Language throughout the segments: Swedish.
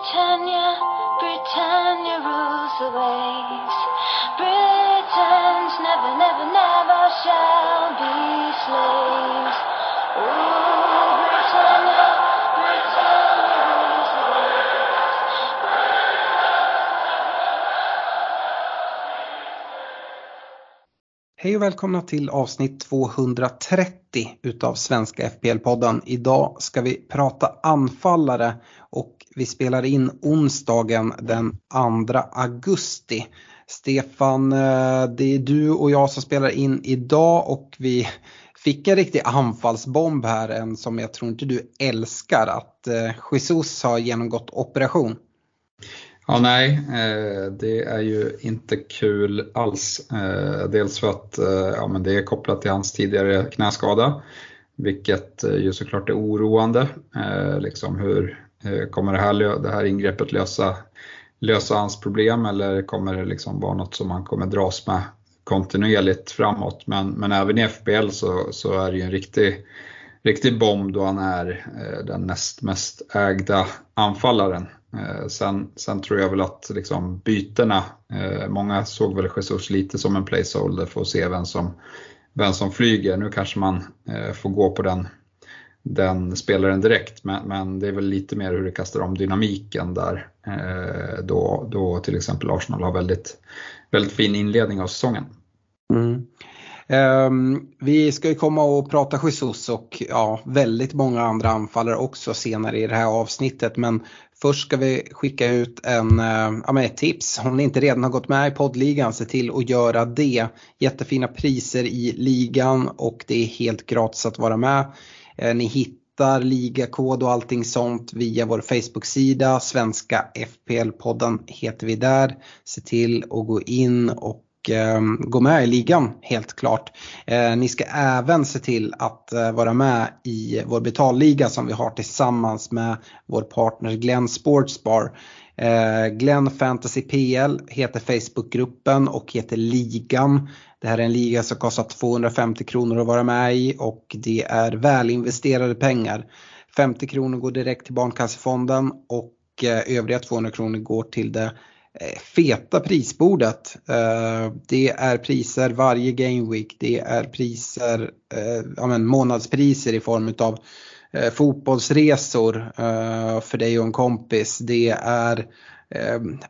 Britannia, Britannia rules the waves. Britons never, never, never shall be slaves. Oh, Britannia, Britannia rules the waves. Hej och välkomna till avsnitt 230 utav Svenska FPL-podden. Idag ska vi prata anfallare och vi spelar in onsdagen den 2 augusti. Stefan, eh, det är du och jag som spelar in idag och vi fick en riktig anfallsbomb här, en som jag tror inte du älskar, att eh, Jesus har genomgått operation. Ja, nej, eh, det är ju inte kul alls. Dels för att ja, men det är kopplat till hans tidigare knäskada, vilket ju såklart är oroande. Liksom hur Eh, kommer det här, det här ingreppet lösa, lösa hans problem eller kommer det liksom vara något som han kommer dras med kontinuerligt framåt? Men, men även i FBL så, så är det ju en riktig riktig bomb då han är eh, den näst mest ägda anfallaren. Eh, sen, sen, tror jag väl att liksom bytena, många såg väl Jesus lite som en placeholder för att se vem som, vem som flyger. Nu kanske man får gå på den, den spelaren direkt, men, men, det är väl lite mer hur det kastar om dynamiken där. Eh, då, då till exempel Arsenal har väldigt, väldigt fin inledning av säsongen. Mm. Um, vi ska ju komma och prata Jesus och ja, väldigt många andra anfallare också senare i det här avsnittet. Men först ska vi skicka ut en, uh, ja, ett tips. Om ni inte redan har gått med i poddligan, se till att göra det. Jättefina priser i ligan och det är helt gratis att vara med. Eh, ni hittar ligakod och allting sånt via vår Facebook-sida. Svenska FPL-podden heter vi där. Se till att gå in och ehm, gå med i ligan helt klart. Eh, ni ska även se till att eh, vara med i vår betalliga som vi har tillsammans med vår partner Glenn Sportsbar. Glenn Fantasy PL heter Facebookgruppen och heter ligan. Det här är en liga som kostar 250 kronor att vara med i och det är välinvesterade pengar. 50 kronor går direkt till Barncancerfonden och eh, övriga 200 kronor går till det eh, feta prisbordet. Eh, det är priser varje game week. Det är priser, ja, men månadspriser i form av fotbollsresor för dig och en kompis. Det är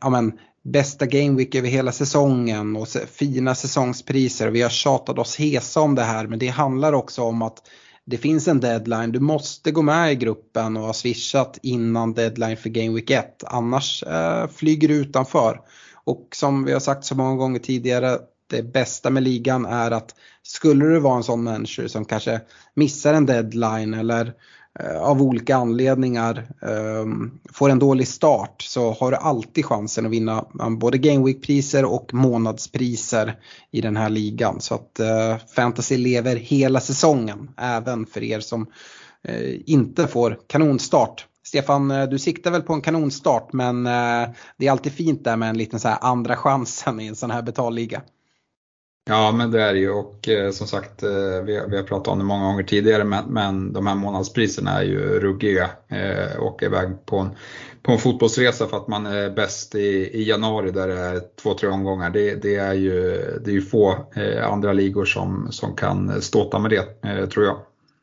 ja, men, bästa Gameweek över hela säsongen och fina säsongspriser. Vi har tjatat oss hesa om det här men det handlar också om att det finns en deadline, du måste gå med i gruppen och ha swishat innan deadline för Gameweek 1. Annars eh, flyger du utanför. Och som vi har sagt så många gånger tidigare, det bästa med ligan är att skulle du vara en sån människa som kanske missar en deadline eller Eh, Eh, av olika anledningar ehm, får en dålig start så har du alltid chansen att vinna både Game Week-priser och månadspriser i den här ligan. Så att eh, fantasy lever hela säsongen även för er som eh, inte får kanonstart. Stefan, du siktar väl på en kanonstart men det är alltid fint där med en liten så här andra chansen i en sån här betalliga. Ja men det är det ju och eh, som sagt eh, vi, vi, har pratat om det många gånger tidigare men, men de här månadspriserna är ju ruggiga. Eh, åka iväg på en, på en fotbollsresa för att man är bäst i, i januari där det är två, tre omgångar. Det, det, är, ju, det är ju få eh, andra ligor som, som kan ståta med det eh, tror jag.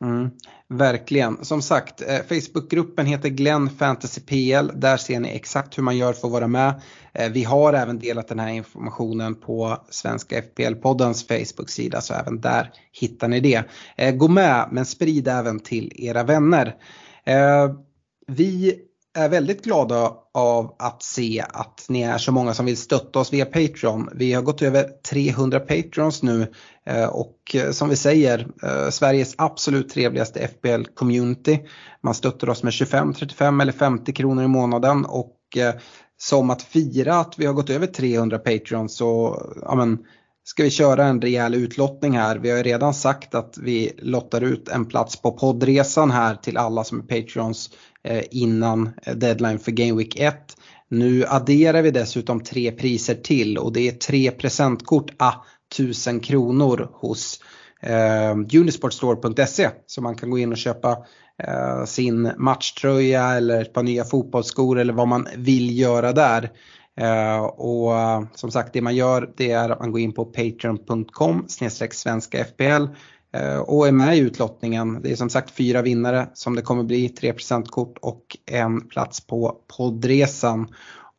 Mm. Verkligen. Som sagt, eh, Facebookgruppen heter Glenn Fantasy PL. Där ser ni exakt hur man gör för att vara med. Eh, vi har även delat den här informationen på Svenska FPL-poddens Facebook-sida så även där hittar ni det. Eh, gå med men sprid även till era vänner. Vi är väldigt glada av att se att ni är så många som vill stötta oss via Patreon. Vi har gått över 300 Patrons nu eh, och eh, som vi säger eh, Sveriges absolut trevligaste FBL-community. Man stöttar oss med 25, 35 eller 50 kronor i månaden och som att fira att vi har gått över 300 Patrons så ja, men, ska vi köra en rejäl utlottning här. Vi har ju redan sagt att vi lottar ut en plats på poddresan här till alla som är Patrons Eh, Eh, innan eh, deadline för Game Week 1. Nu adderar vi dessutom tre priser till och det är tre presentkort a 1000 kronor hos eh, unisportstore.se så man kan gå in och köpa eh, sin matchtröja eller ett par nya fotbollsskor eller vad man vill göra där. Eh, och eh, som sagt det man gör det är att man går in på patreon.com svenska FPL Eh, och är med i utlottningen. Det är som sagt fyra vinnare som det kommer bli, 3 kort och en plats på poddresan.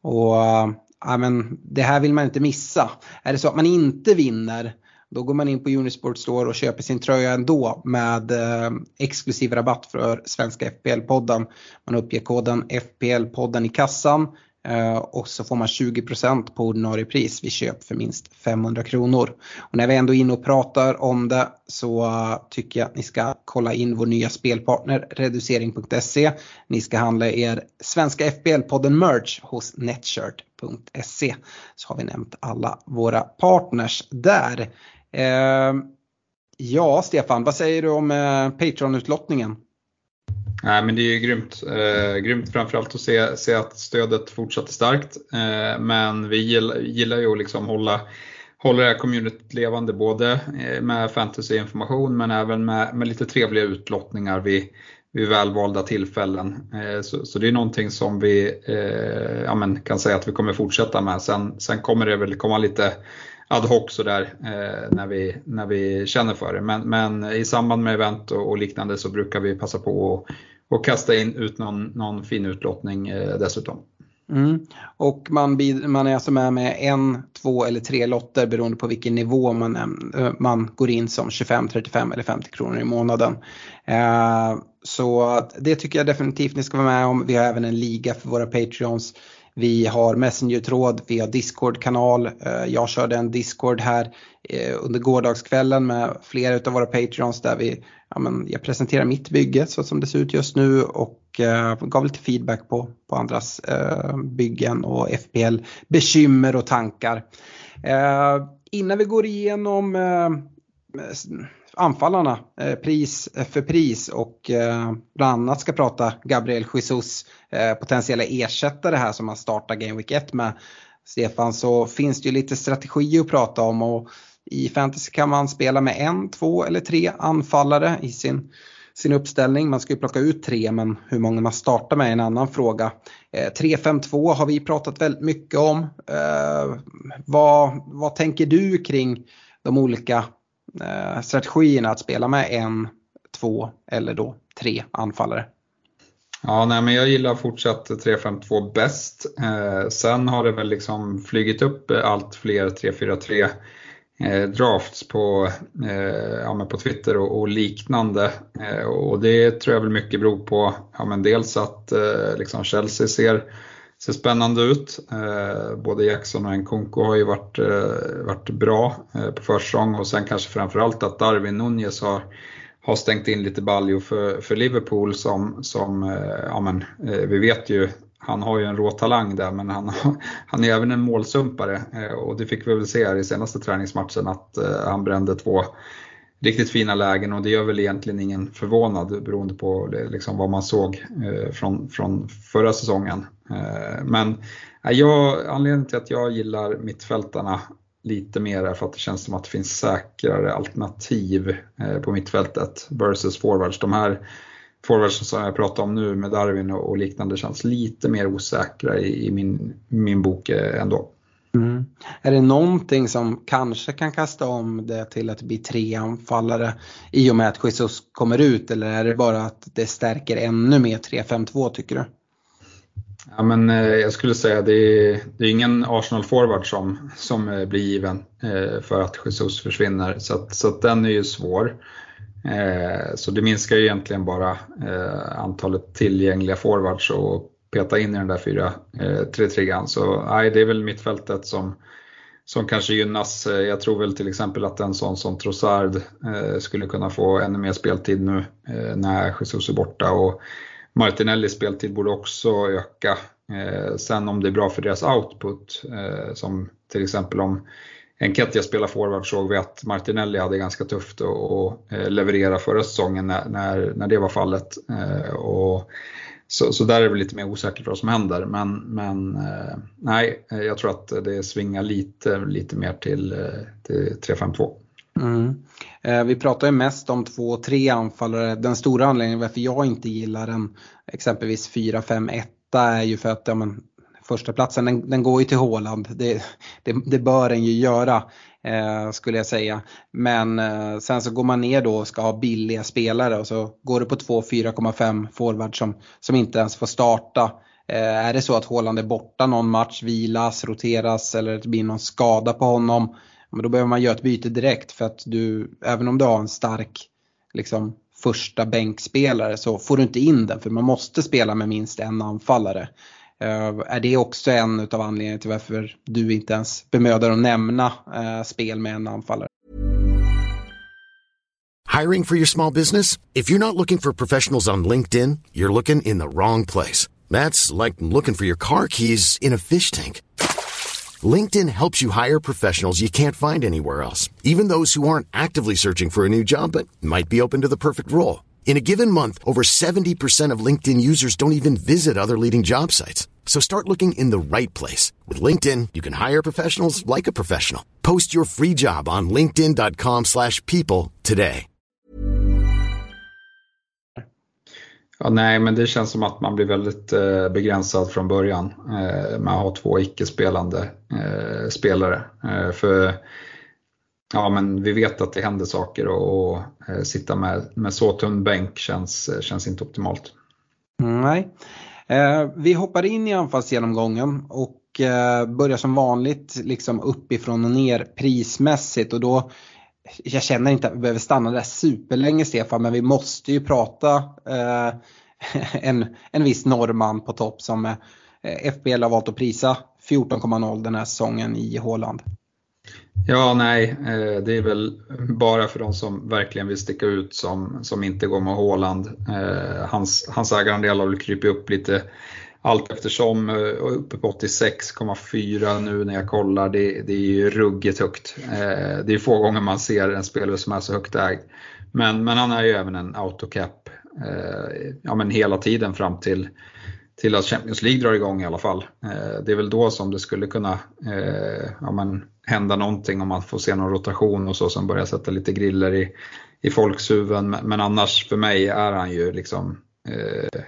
Och eh, ja, men det här vill man inte missa. Är det så att man inte vinner då går man in på Unisport Store och köper sin tröja ändå med eh, exklusiv rabatt för svenska FPL-podden. Man uppger koden FPL-podden i kassan Eh, och så får man 20% på ordinarie pris vid köp för minst 500 kronor. Och när vi ändå är inne och pratar om det så tycker jag att ni ska kolla in vår nya spelpartner reducering.se. Ni ska handla er svenska FBL-podden merch hos netshirt.se. Så har vi nämnt alla våra partners där. Eh, ja, Stefan, vad säger du om eh, Patreon-utlottningen? Nej, men det är ju grymt. Eh, grymt framförallt att se, se att stödet fortsätter starkt. Eh, men vi gillar, gillar ju att liksom hålla, hålla det här communityt levande både eh, med fantasyinformation men även med, med lite trevliga utlottningar vid, vid välvalda tillfällen. Eh, så, så, det är någonting som vi eh, ja, men kan säga att vi kommer fortsätta med. Sen, sen kommer det väl komma lite ad hoc sådär eh, när, vi, när vi känner för det. Men, men i samband med event och, och liknande så brukar vi passa på att och kasta in ut någon, någon fin utlottning eh, dessutom. Mm. Och man, man är alltså med med en, två eller tre lotter beroende på vilken nivå man, eh, man går in som 25, 35 eller 50 kronor i månaden. Eh, så det tycker jag definitivt ni ska vara med om. Vi har även en liga för våra Patreons vi har Messenger-tråd, vi har Discord-kanal. Eh, jag körde en Discord här eh, under gårdagskvällen med flera av våra Patreons där vi, ja, men jag presenterar mitt bygge så som det ser ut just nu och eh, gav lite feedback på, på andras byggen och FPL-bekymmer och tankar. Innan vi går igenom anfallarna eh, pris eh, för pris och eh, bland annat ska prata Gabriel Jesus eh, potentiella ersättare här som han startar Game Week 1 med. Stefan så finns det ju lite strategi att prata om och i fantasy kan man spela med en, två eller tre anfallare i sin, sin uppställning. Man ska ju plocka ut tre men hur många man startar med är en annan fråga. Eh, 3-5-2 har vi pratat väldigt mycket om. Eh, vad, vad tänker du kring de olika eh, strategierna att spela med en, två eller då tre anfallare. Ja, nej, men jag gillar fortsatt 3-5-2 bäst. Eh, sen har det väl liksom flygit upp allt fler 3-4-3 eh, drafts på, eh, ja, på Twitter och, och liknande. Eh, och det tror jag väl mycket beror på ja, men dels att eh, liksom Chelsea ser ser spännande ut. Eh, både Jackson och Nkunku har ju varit, eh, varit bra eh, på försäsong och sen kanske framförallt att Darwin Nunez har, har stängt in lite baljor för, för Liverpool som, som eh, ja men, eh, vi vet ju han har ju en rå talang där men han, han är även en målsumpare eh, och det fick vi väl se här i senaste träningsmatchen att han brände två riktigt fina lägen och det gör väl egentligen ingen förvånad beroende på liksom vad man såg eh, från, från förra säsongen. Eh, men eh, jag, anledningen till att jag gillar mittfältarna lite mer är för att det känns som att det finns säkrare alternativ eh, på mittfältet versus forwards. De här forwards som jag pratar om nu med Darwin och liknande känns lite mer osäkra i, min, min bok eh, ändå. Mm. Är det någonting som kanske kan kasta om det till att bli tre anfallare i och med att Jesus kommer ut eller är det bara att det stärker ännu mer 3-5-2 tycker du? Ja, men, eh, jag skulle säga det är, det är ingen Arsenal-forward som, som eh, blir given eh, för att Jesus försvinner. Så, att, så att den är ju svår. Eh, så det minskar ju egentligen bara eh, antalet tillgängliga forwards och peta in i den där 4-3-3an. Eh, Så nej, det är väl mittfältet som, som kanske gynnas. Eh, jag tror väl till exempel att en sån som Trossard eh, skulle kunna få ännu mer speltid nu när Jesus är borta. Och, Martinellis speltid borde också öka. Eh, sen om det är bra för deras output, eh, som till exempel om Enketia spelar forward såg vi att Martinelli hade ganska tufft att leverera förra säsongen när, när, när det var fallet. Och så, så, där är det lite mer osäkert vad som händer. Men, men eh, nej, eh, jag tror att det svingar lite, lite mer till, eh, till 3-5-2. Mm. Eh, vi pratar ju mest om två, tre anfallare. Den stora anledningen varför jag inte gillar en exempelvis 4-5-1 är ju för att ja, men, första platsen den, den går ju till Håland. Det, det, det, bör den ju göra eh, skulle jag säga. Men eh, sen så går man ner då och ska ha billiga spelare och så går det på 2 4,5 forward som, som inte ens får starta. Eh, är det så att Håland är borta någon match, vilas, roteras eller det blir någon skada på honom. Men då behöver man göra ett byte direkt för att du, även om du har en stark liksom, första bänkspelare så får du inte in den för man måste spela med minst en anfallare. Uh, är det också en av anledningarna till varför du inte ens bemödar att nämna uh, spel med en anfallare? Hiring for your small business? If you're not looking for professionals on LinkedIn, you're looking in the wrong place. That's like looking for your car keys in a fish tank. LinkedIn helps you hire professionals you can't find anywhere else, even those who aren't actively searching for a new job but might be open to the perfect role. In a given month, over 70% of LinkedIn users don't even visit other leading job sites. So start looking in the right place. With LinkedIn, you can hire professionals like a professional. Post your free job on linkedin.com slash people today. Ja, nej, men det känns som att man blir väldigt eh, begränsad från början eh, med att två icke-spelande eh, spelare. Eh, för ja, men vi vet att det händer saker och, och eh, sitta med, med så tunn bänk känns, eh, känns inte optimalt. Mm, nej. Eh, vi hoppar in i anfallsgenomgången och eh, börjar som vanligt liksom uppifrån och ner prismässigt och då jag känner inte att vi behöver stanna där superlänge Stefan men vi måste ju prata eh, en, en viss norrman på topp som eh, FBL har valt att prisa 14,0 den här säsongen i Håland. Ja, nej, eh, det är väl bara för de som verkligen vill sticka ut som, som inte går med Håland. Eh, hans, hans ägarandel har väl krypit upp lite allt eftersom, eh, uppe på 86,4 nu när jag kollar. Det, det är ju ruggigt högt. Det är få gånger man ser en spelare som är så högt ägd. Men, men han är ju även en autocap ja, men hela tiden fram till till att Champions League drar igång i alla fall. Eh, det är väl då som det skulle kunna eh, ja, men, hända någonting om man får se någon rotation och så som börjar sätta lite griller i, i folks huvuden. Men annars för mig är han ju liksom eh,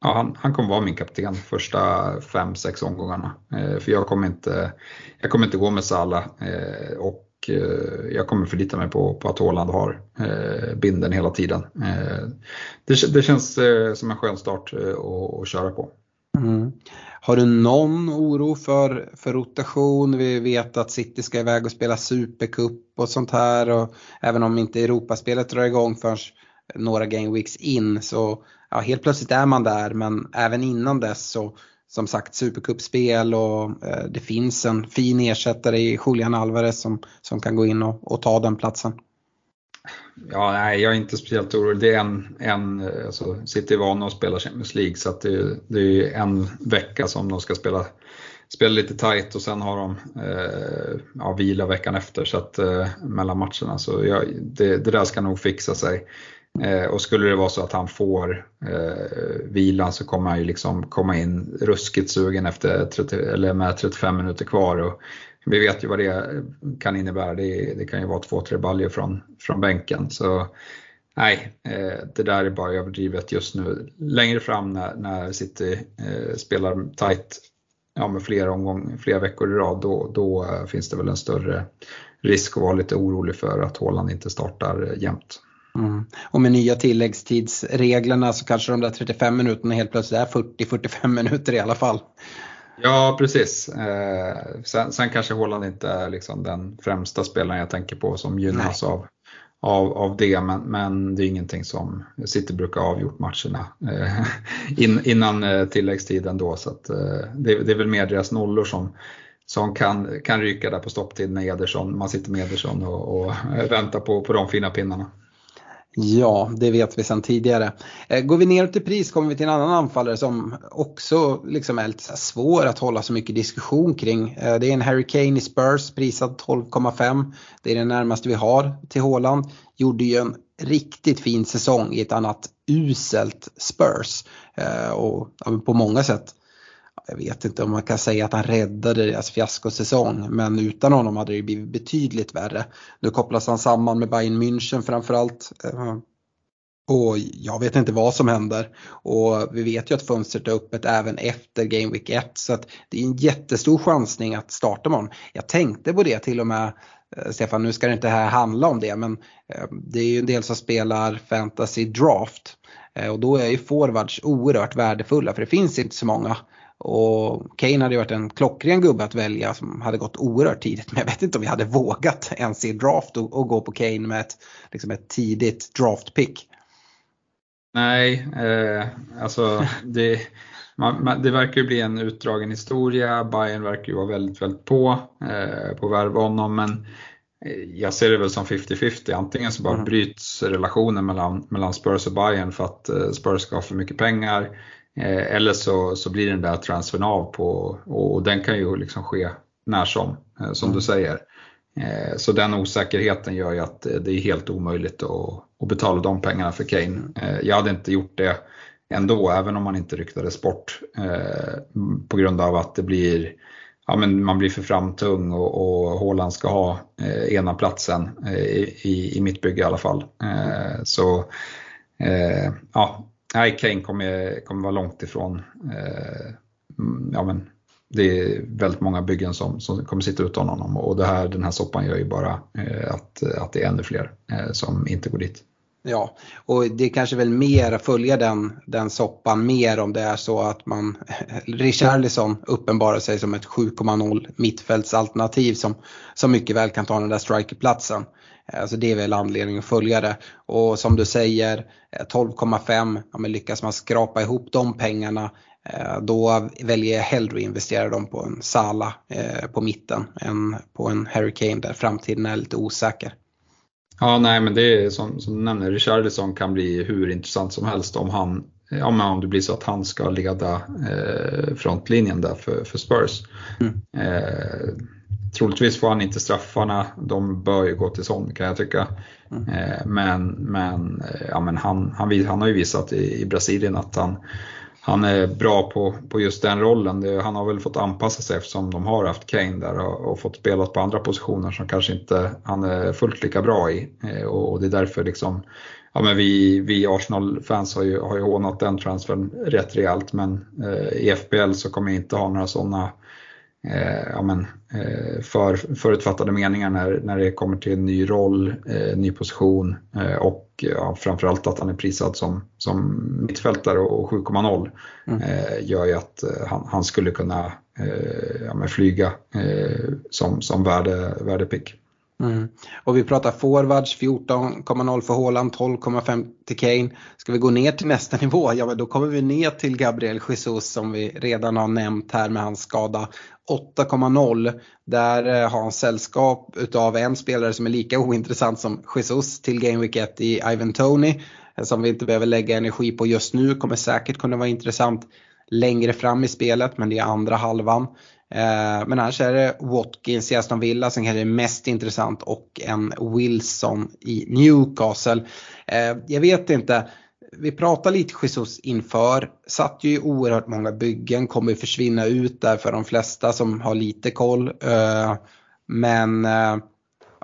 Ja, han, han kommer vara min kapten första 5-6 omgångarna. Eh, för jag kommer, inte, jag kommer inte gå med Salah eh, och Eh, jag kommer förlita mig på, på att Håland har eh, binden hela tiden. Eh, det, det, känns eh, som en skön start eh, att köra på. Mm. Har du någon oro för, för rotation? Vi vet att City ska iväg och spela Supercup och sånt här och även om inte Europaspelet drar igång förrän några game weeks in så ja, helt plötsligt är man där men även innan dess så som sagt Supercupspel och eh, det finns en fin ersättare i Julian Alvarez som, som kan gå in och, och ta den platsen. Ja, nej, jag är inte speciellt orolig. Det är en, en eh, alltså, City är vana att spela Champions League så att det, det är en vecka som de ska spela, spela lite tight och sen har de eh, ja, vila veckan efter så att, eh, mellan matcherna. Så jag, det, det, där ska nog fixa sig. Eh, och skulle det vara så att han får eh, vilan så kommer han ju liksom komma in ruskigt sugen efter 30, eller med 35 minuter kvar. Och vi vet ju vad det kan innebära. Det, det kan ju vara två, tre baljor från, från bänken. Så nej, eh, det där är bara överdrivet just nu. Längre fram när, när City eh, spelar tight ja, med flera, omgång, flera veckor i rad, då, då eh, finns det väl en större risk att vara lite orolig för att Håland inte startar jämnt. Mm. Och med nya tilläggstidsreglerna så kanske de där 35 minuterna helt plötsligt är 40-45 minuter i alla fall. Ja, precis. Eh, sen, sen, kanske Håland inte är liksom den främsta spelaren jag tänker på som gynnas av, av, av det, men, men det är ingenting som City brukar ha avgjort matcherna eh, in, innan eh, tilläggstiden då. Så att, eh, det, det, är väl mer deras nollor som, som kan, kan ryka där på stopptid med Ederson. Man sitter med Ederson och, och väntar på, på de fina pinnarna. Ja, det vet vi sedan tidigare. Eh, går vi ner till pris kommer vi till en annan anfallare som också liksom är lite svår att hålla så mycket diskussion kring. Eh, det är en Harry Kane i Spurs prisad 12,5. Det är det närmaste vi har till Håland. Gjorde ju en riktigt fin säsong i ett annat uselt Spurs. Eh, och på många sätt jag vet inte om man kan säga att han räddade deras fiaskosäsong men utan honom hade det blivit betydligt värre. Nu kopplas han samman med Bayern München framförallt. Eh, och jag vet inte vad som händer. Och vi vet ju att fönstret är öppet även efter Game Week 1 så att det är en jättestor chansning att starta imorgon. Jag tänkte på det till och med eh, Stefan, nu ska det inte här handla om det men eh, det är ju en del som spelar fantasy draft och då är ju forwards oerhört värdefulla för det finns inte så många. Och Kane hade ju varit en klockren gubbe att välja som hade gått oerhört tidigt. Men jag vet inte om vi hade vågat ens i draft och, och gå på Kane med ett, liksom ett tidigt draftpick. Nej, eh, alltså det, man, man, det verkar ju bli en utdragen historia. Bayern verkar ju vara väldigt, väldigt på eh, på att värva honom. Men eh, jag ser det väl som 50-50. Antingen så bara mm. bryts relationen mellan, mellan Spurs och Bayern för att eh, Spurs ska ha för mycket pengar. Eh, eller så, så blir den där transfern av på, och den kan ju liksom ske när som, eh, som mm. du säger. Eh, så den osäkerheten gör ju att det är helt omöjligt att, att betala de pengarna för Kane. Jag hade inte gjort det ändå, även om man inte ryktades bort på grund av att det blir ja, men man blir för framtung och, och Haaland ska ha eh, ena platsen eh, i, i mitt bygge i alla fall. Eh, så eh, ja, nej, Kane kommer, kommer vara långt ifrån. Eh, mm, ja, men det är väldigt många byggen som, som kommer sitta utan honom och det här, den här soppan gör ju bara eh, att, att det är ännu fler eh, som inte går dit. Ja, och det är kanske väl mer att följa den, den soppan mer om det är så att man, Richarlison uppenbarar sig som ett 7,0 mittfältsalternativ som, som mycket väl kan ta den där strikerplatsen. Alltså det är väl anledningen att följa det. Och som du säger 12,5, eh, ja, men lyckas man skrapa ihop de pengarna eh, då väljer jag hellre att investera dem på en Sala eh, på mitten än på en Hurricane där framtiden är lite osäker. Ja, nej men det är som, som du nämner, Richarlison kan bli hur intressant som helst om han Ja, men om det blir så att han ska leda eh, frontlinjen där för, för Spurs. Mm. Eh, troligtvis får han inte straffarna, de bör ju gå till Son kan jag tycka. Mm. Eh, men men, eh, ja, men han, han, han har ju visat i, i Brasilien att han, han är bra på, på just den rollen. Det, han har väl fått anpassa sig eftersom de har haft Kane där och, och fått spela på andra positioner som kanske inte han är fullt lika bra i. Eh, och, och det är därför liksom Ja, men vi, vi Arsenal-fans har ju, har ju hånat den transfern rätt rejält men eh, i FBL så kommer jag inte ha några sådana eh, ja, men, eh, för, förutfattade meningar när, när det kommer till en ny roll, eh, ny position eh, och ja, framförallt att han är prisad som, som mittfältare och 7,0 mm. Eh, gör ju att eh, han, han skulle kunna ja, flyga som, som värde, värdepick. Mm. Och vi pratar forwards 14,0 för Haaland, 12,5 till Kane. Ska vi gå ner till nästa nivå, ja men då kommer vi ner till Gabriel Jesus som vi redan har nämnt här med hans skada. 8,0. Där eh, har han sällskap utav en spelare som är lika ointressant som Jesus till Game Week 1 i Ivan Tony. Eh, som vi inte behöver lägga energi på just nu, kommer säkert kunna vara intressant längre fram i spelet men det är andra halvan. Eh, men annars är det Watkins i Aston Villa som kanske är mest intressant och en Wilson i Newcastle. Eh, jag vet inte, vi pratade lite Jesus inför, satt ju i oerhört många byggen, kommer försvinna ut där för de flesta som har lite koll. Eh, men eh,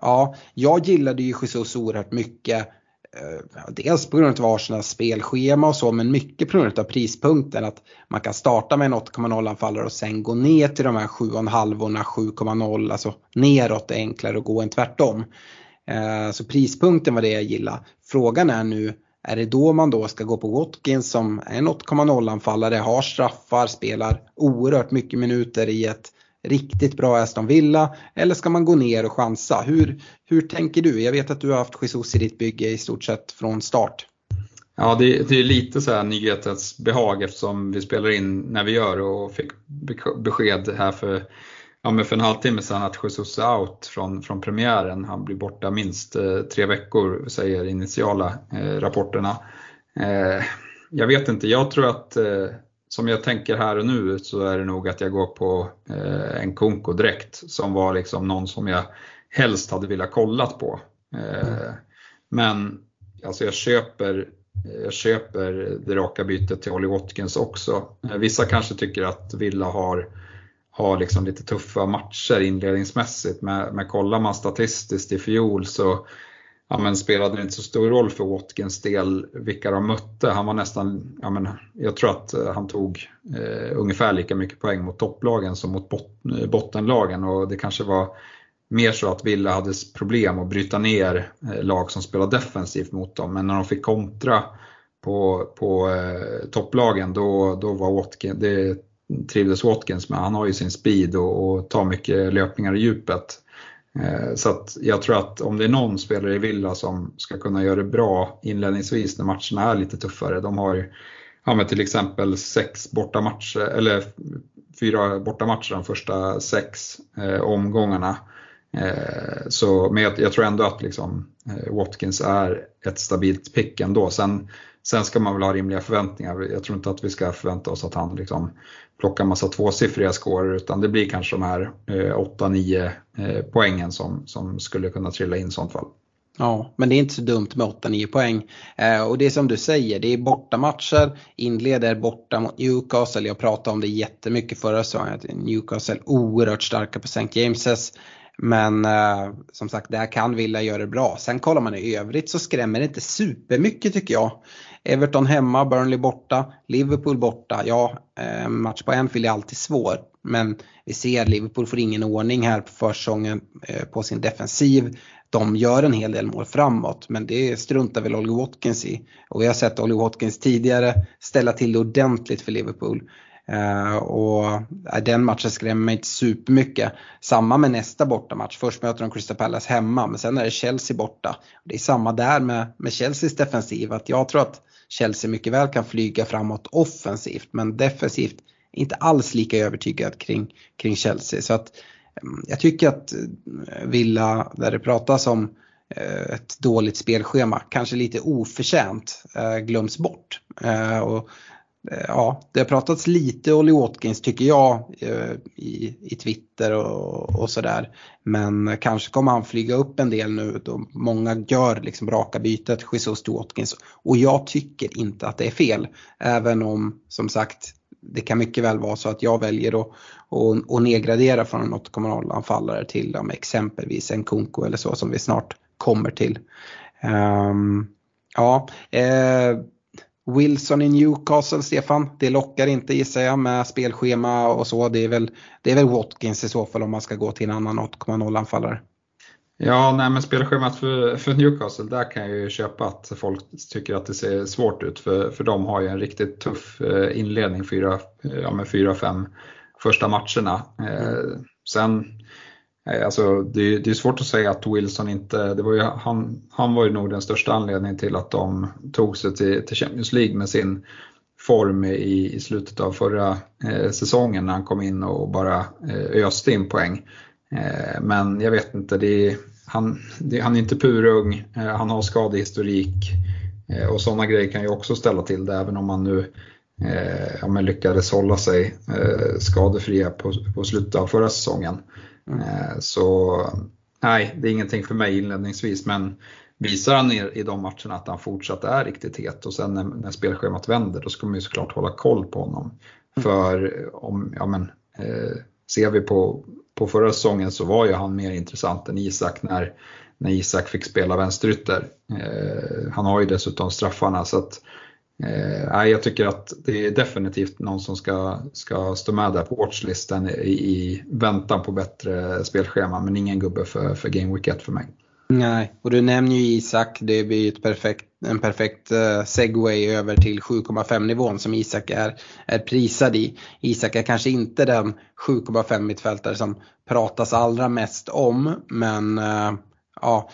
ja, jag gillade ju Jesus oerhört mycket Eh, dels på grund av Arsenals spelschema och så men mycket på grund av prispunkten att man kan starta med en 8,0 anfallare och sen gå ner till de här 7,5 7,0 alltså neråt är enklare att gå än tvärtom. Eh, så prispunkten var det jag gillade. Frågan är nu är det då man då ska gå på Watkins som är en 8,0 anfallare, har straffar, spelar oerhört mycket minuter i ett riktigt bra Aston Villa eller ska man gå ner och chansa? Hur, hur tänker du? Jag vet att du har haft Jesus i ditt bygge i stort sett från start. Ja, det, det är lite så här nyhetens behag eftersom vi spelar in när vi gör och fick besked här för, ja, men för en halvtimme sedan att Jesus är out från, från premiären. Han blir borta minst eh, tre veckor, säger initiala eh, rapporterna. Eh, jag vet inte, jag tror att eh, som jag tänker här och nu så är det nog att jag går på eh, en Kunko direkt som var liksom någon som jag helst hade velat kollat på. Eh, mm. Men alltså jag köper jag köper det raka bytet till Olly Watkins också. Eh, vissa kanske tycker att Villa har, har liksom lite tuffa matcher inledningsmässigt, men, men kollar man statistiskt i fjol så ja, men spelade det inte så stor roll för Watkins del vilka de mötte. Han var nästan, ja, men, jag tror att eh, han tog eh, ungefär lika mycket poäng mot topplagen som mot bot, eh, bottenlagen och det kanske var mer så att Villa hade problem att bryta ner eh, lag som spelar defensivt mot dem. Men när de fick kontra på, på eh, topplagen då, då var Watkins, det trivdes Watkins med. Han har ju sin speed och, och tar mycket löpningar i djupet. Eh, så att jag tror att om det är någon spelare i Villa som ska kunna göra det bra inledningsvis när matcherna är lite tuffare. De har ja, till exempel sex bortamatcher, eller fyra bortamatcher de första sex eh, omgångarna. Eh, så, men jag, jag, tror ändå att liksom, eh, Watkins är ett stabilt pick ändå. Sen, sen ska man väl ha rimliga förväntningar. Jag tror inte att vi ska förvänta oss att han liksom plockar massa tvåsiffriga scorer utan det blir kanske de här eh, 8-9 eh, poängen som, som skulle kunna trilla in i sånt fall. Ja, men det är inte så dumt med 8-9 poäng. Eh, och det är som du säger, det är bortamatcher, inleder borta mot Newcastle. Jag pratade om det jättemycket förra säsongen, Newcastle oerhört starka på St. James's. Men eh, som sagt, där kan Villa göra det bra. Sen kollar man i övrigt så skrämmer det inte supermycket tycker jag. Everton hemma, Burnley borta, Liverpool borta. Ja, eh, match på Anfield är alltid svår. Men vi ser att Liverpool får ingen ordning här på försäsongen eh, på sin defensiv. De gör en hel del mål framåt men det struntar väl Oliver Watkins i. Och vi har sett Oliver Watkins tidigare ställa till det ordentligt för Liverpool. Uh, och eh, den matchen skrämmer mig inte supermycket. Samma med nästa bortamatch. Först möter de Crystal Palace hemma men sen är det Chelsea borta. Det är samma där med, med Chelseas defensiv. Att jag tror att Chelsea mycket väl kan flyga framåt offensivt men defensivt inte alls lika övertygad kring, kring Chelsea. Så att mm, jag tycker att eh, Villa, där det pratas om eh, ett dåligt spelschema, kanske lite oförtjänt eh, glöms bort. Och Eh, ja, det har pratats lite Olly Watkins tycker jag eh, i, i Twitter och, och sådär. Men kanske kommer han flyga upp en del nu då många gör liksom raka bytet Jesus till Watkins. Och jag tycker inte att det är fel. Även om som sagt det kan mycket väl vara så att jag väljer att och, och nedgradera från en 8,0 anfallare till um, exempelvis en Kunko eller så som vi snart kommer till. Um, ja, eh, Wilson i Newcastle, Stefan. Det lockar inte gissar jag med spelschema och så. Det är väl, det är väl Watkins i så fall om man ska gå till en annan 8,0 anfallare. Ja, nej men spelschemat för, för Newcastle, där kan jag ju köpa att folk tycker att det ser svårt ut. För, för de har ju en riktigt tuff eh, inledning, 4-5 ja, första matcherna. Mm. Sen Alltså, det, det, är svårt att säga att Wilson inte, det var ju, han, han var ju nog den största anledningen till att de tog sig till, till Champions League med sin form i, i slutet av förra eh, säsongen när han kom in och bara eh, öste in poäng. Eh, men jag vet inte, det, han, det, han är inte purung, eh, han har skadehistorik eh, och sådana grejer kan ju också ställa till det även om han nu eh, ja, lyckades hålla sig eh, skadefria på, på slutet av förra säsongen. Mm. Så nej, det är ingenting för mig inledningsvis men visar han i de matcherna att han fortsatt är riktigt het och sen när, när spelschemat vänder då ska man ju såklart hålla koll på honom. Mm. För om, ja men, eh, ser vi på, på förra säsongen så var ju han mer intressant än Isak när, när Isak fick spela vänsterytter. Eh, han har ju dessutom straffarna så att Eh, jag tycker att det är definitivt någon som ska, ska stå med där på watchlisten i, i väntan på bättre spelschema, men ingen gubbe för, för Game Week 1 för mig. Nej, och du nämner ju Isak, det blir ett perfekt, en perfekt eh, segway över till 7,5 nivån som Isak är, är prisad i. Isak är kanske inte den 7,5 mittfältare som pratas allra mest om, men eh, ja,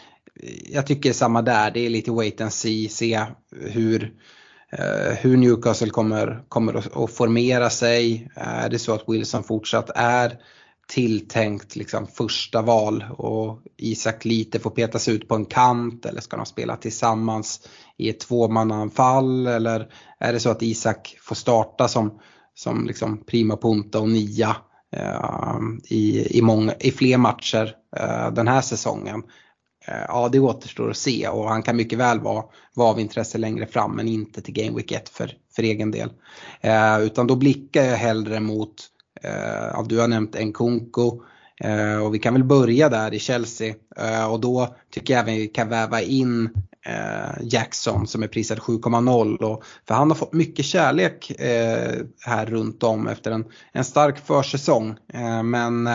jag tycker samma där, det är lite wait and see, se hur Eh, hur Newcastle kommer, kommer att, formera sig. Eh, är det så att Wilson fortsatt är tilltänkt liksom första val och Isak lite får petas ut på en kant eller ska de spela tillsammans i ett tvåmannaanfall eller är det så att Isak får starta som, som liksom prima punta och nia eh, i, i, många, i fler matcher eh, den här säsongen. Eh, ja, det återstår att se och han kan mycket väl vara, vara av intresse längre fram men inte till Game Week 1 för, för egen del. Eh, utan då blickar jag hellre mot, eh, du har nämnt Nkunku eh, och vi kan väl börja där i Chelsea eh, och då tycker jag även vi kan väva in eh, Jackson som är prisad 7,0 för han har fått mycket kärlek eh, här runt om efter en, en stark försäsong. Eh, men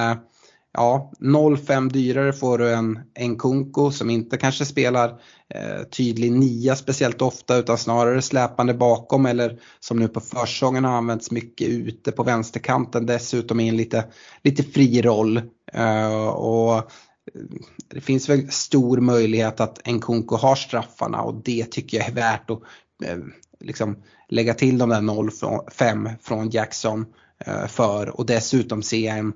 ja, 0,5 dyrare får du en, en Kunko som inte kanske spelar eh, tydlig nia speciellt ofta utan snarare släpande bakom eller som nu på försäsongen har använts mycket ute på vänsterkanten dessutom i en lite, lite fri roll. Eh, och eh, det finns väl stor möjlighet att en Kunko har straffarna och det tycker jag är värt att eh, liksom lägga till de där 0,5 från Jackson eh, för och dessutom se en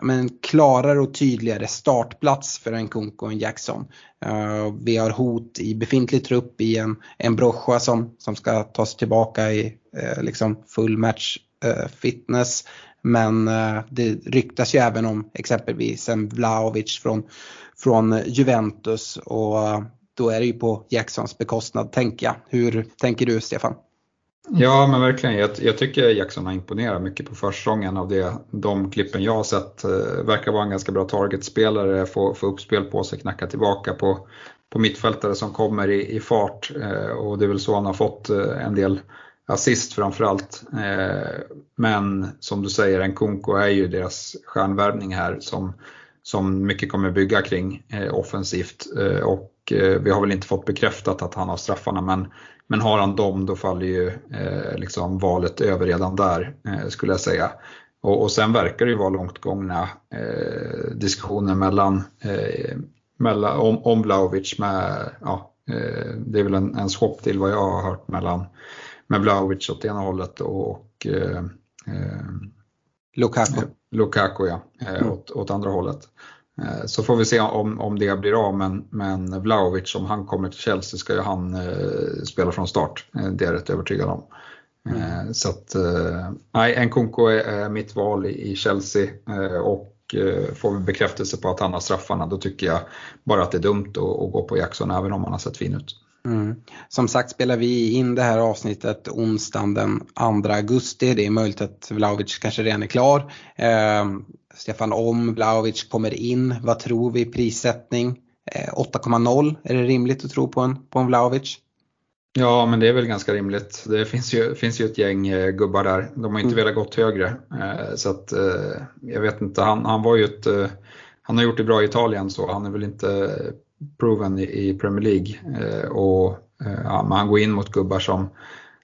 men klarare och tydligare startplats för en Kunko och en Jackson. Uh, vi har hot i befintlig trupp i en, en Brocha som, som ska tas tillbaka i uh, liksom full match uh, fitness. Men det ryktas ju även om exempelvis en Vlahovic från, från Juventus och då är det ju på Jacksons bekostnad tänker jag. Hur tänker du Stefan? Ja men verkligen, jag, jag tycker Jackson har imponerat mycket på försäsongen av det, de klippen jag har sett. Eh, verkar vara en ganska bra targetspelare, få, få uppspel på sig, knacka tillbaka på, på mittfältare som kommer i, i fart eh, och det är väl så han har fått eh, en del assist framförallt. Eh, men som du säger, Nkunku är ju deras stjärnvärvning här som, som mycket kommer bygga kring eh, offensivt eh, och eh, vi har väl inte fått bekräftat att han har straffarna men men har han dem då faller ju eh, liksom valet över redan där eh, skulle jag säga. Och, och sen verkar det ju vara långt gångna eh, diskussioner mellan, eh, mellan om, om Vlahovic med, ja, eh, det är väl en, en swap till vad jag har hört mellan med Vlahovic åt ena hållet och, och eh, eh Lukaku. Lukaku ja, mm. åt, åt andra hållet. Eh, så får vi se om, om det blir av, men, men Vlahovic, om han kommer till Chelsea ska ju han eh, spela från start. Eh, det är jag rätt övertygad om. Mm. Eh, så att, eh, nej, Nkunku är, mitt val i, Chelsea eh, och får vi bekräftelse på att han har straffarna, då tycker jag bara att det är dumt att, att gå på Jackson även om han har sett fin ut. Mm. Som sagt spelar vi in det här avsnittet onsdagen den 2 augusti. Det är möjligt att Vlahovic kanske redan är klar. Eh, Stefan om Vlahovic kommer in, vad tror vi prissättning? 8,0, eh, är det rimligt att tro på en, på en Vlahovic? Ja, men det är väl ganska rimligt. Det finns ju, finns ju ett gäng eh, gubbar där. De har inte mm. velat gått högre. Eh, så att, jag vet inte, han, han var ju ett, han har gjort det bra i Italien så han är väl inte proven i, Premier League. Och, ja, men han går in mot gubbar som,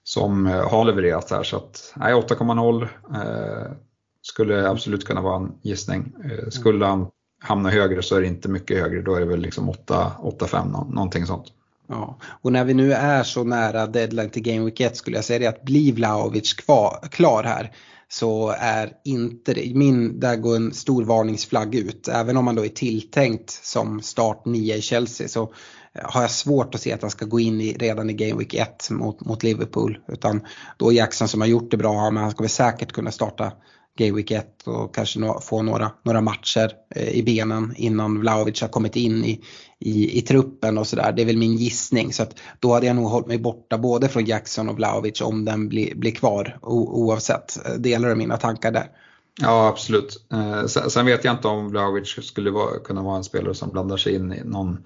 som har levererat här. Så att, nej, 8,0 skulle absolut kunna vara en gissning. Eh, skulle han hamna högre så är det inte mycket högre, då är det väl liksom 8-5 någonting sånt. Ja, och när vi nu är så nära deadline till Game Week 1 skulle jag säga det att blir Vlahovic klar här så är inte det, min, där går en stor varningsflagg ut. Även om man då är tilltänkt som start 9 i Chelsea så eh, har jag svårt att se att han ska gå in i, redan i Game Week 1 mot, mot Liverpool. Utan då Jackson som har gjort det bra, men han ska väl säkert kunna starta Game Week 1 och kanske få några, några matcher eh, i benen innan Vlahovic har kommit in i, i, i truppen och sådär. Det är väl min gissning. Så att då hade jag nog hållit mig borta både från Jackson och Vlahovic om den blir, blir kvar o, oavsett. Delar du mina tankar där? Ja absolut. Eh, sen vet jag inte om Vlahovic skulle vara, kunna vara en spelare som blandar sig in i någon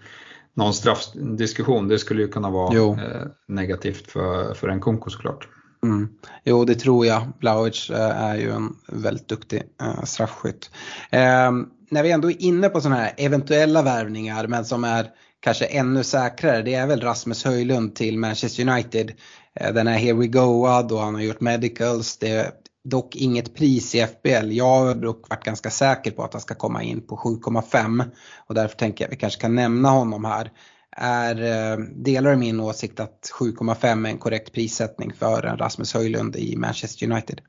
någon straffdiskussion, det skulle ju kunna vara eh, negativt för, för en Kunko såklart. Mm. Jo, det tror jag. Blaovic eh, är ju en väldigt duktig eh, straffskytt. Ehm, när vi ändå är inne på sådana här eventuella värvningar men som är kanske ännu säkrare, det är väl Rasmus Höjlund till Manchester United. Eh, den är here we goad och han har gjort medicals. Det är dock inget pris i FBL. Jag har dock varit ganska säker på att han ska komma in på 7,5 och därför tänker jag att vi kanske kan nämna honom här är, eh, delar min åsikt att 7,5 är en korrekt prissättning för en Rasmus Höjlund i Manchester United?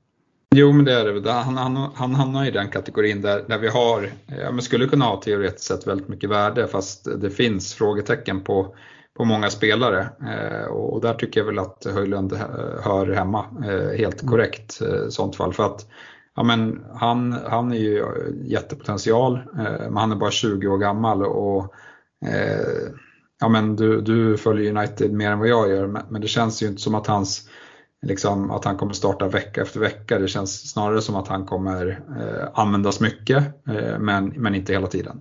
Jo, men det är det. Han, han, han hamnar i den kategorin där, där vi har, ja, men skulle kunna ha teoretiskt sett väldigt mycket värde fast det finns frågetecken på, på många spelare. Eh, och där tycker jag väl att Höjlund hör hemma eh, helt mm. korrekt eh, sånt fall. För att ja, men han, han är ju jättepotential, eh, men han är bara 20 år gammal och ja men du, du följer United mer än vad jag gör, men det känns ju inte som att hans liksom, att han kommer starta vecka efter vecka. Det känns snarare som att han kommer eh, användas mycket, eh, men, men inte hela tiden.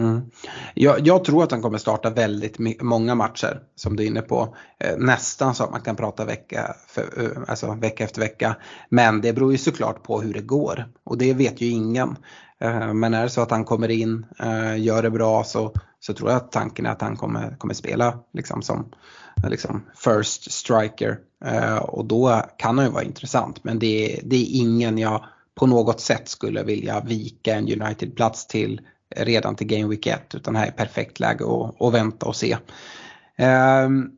Mm. Jag, jag, tror att han kommer starta väldigt många matcher som du är inne på. Eh, nästan så att man kan prata vecka, för, eh, alltså vecka efter vecka. Men det beror ju såklart på hur det går och det vet ju ingen. Eh, men är det så att han kommer in, eh, gör det bra så, så tror jag att tanken är att han kommer, kommer spela liksom som liksom first striker. Eh, och då kan han ju vara intressant men det, det är ingen jag på något sätt skulle vilja vika en United-plats till redan till Game Week 1 utan här är perfekt läge att, att vänta och se. Um,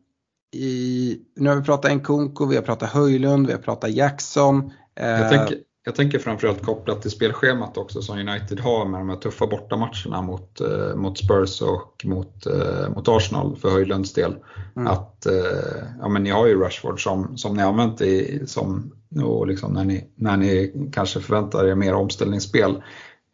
i, nu har vi pratat Nkunku, vi har pratat Höjlund, vi har pratat Jackson. Jag tänker, jag tänker framförallt kopplat till spelschemat också som United har med de här tuffa bortamatcherna mot, eh, mot Spurs och mot, eh, mot Arsenal för Höjlunds del. Mm. Att eh, ja, men ni har ju Rashford som, som ni har använt i, som, och liksom när, ni, när ni kanske förväntar er mer omställningsspel.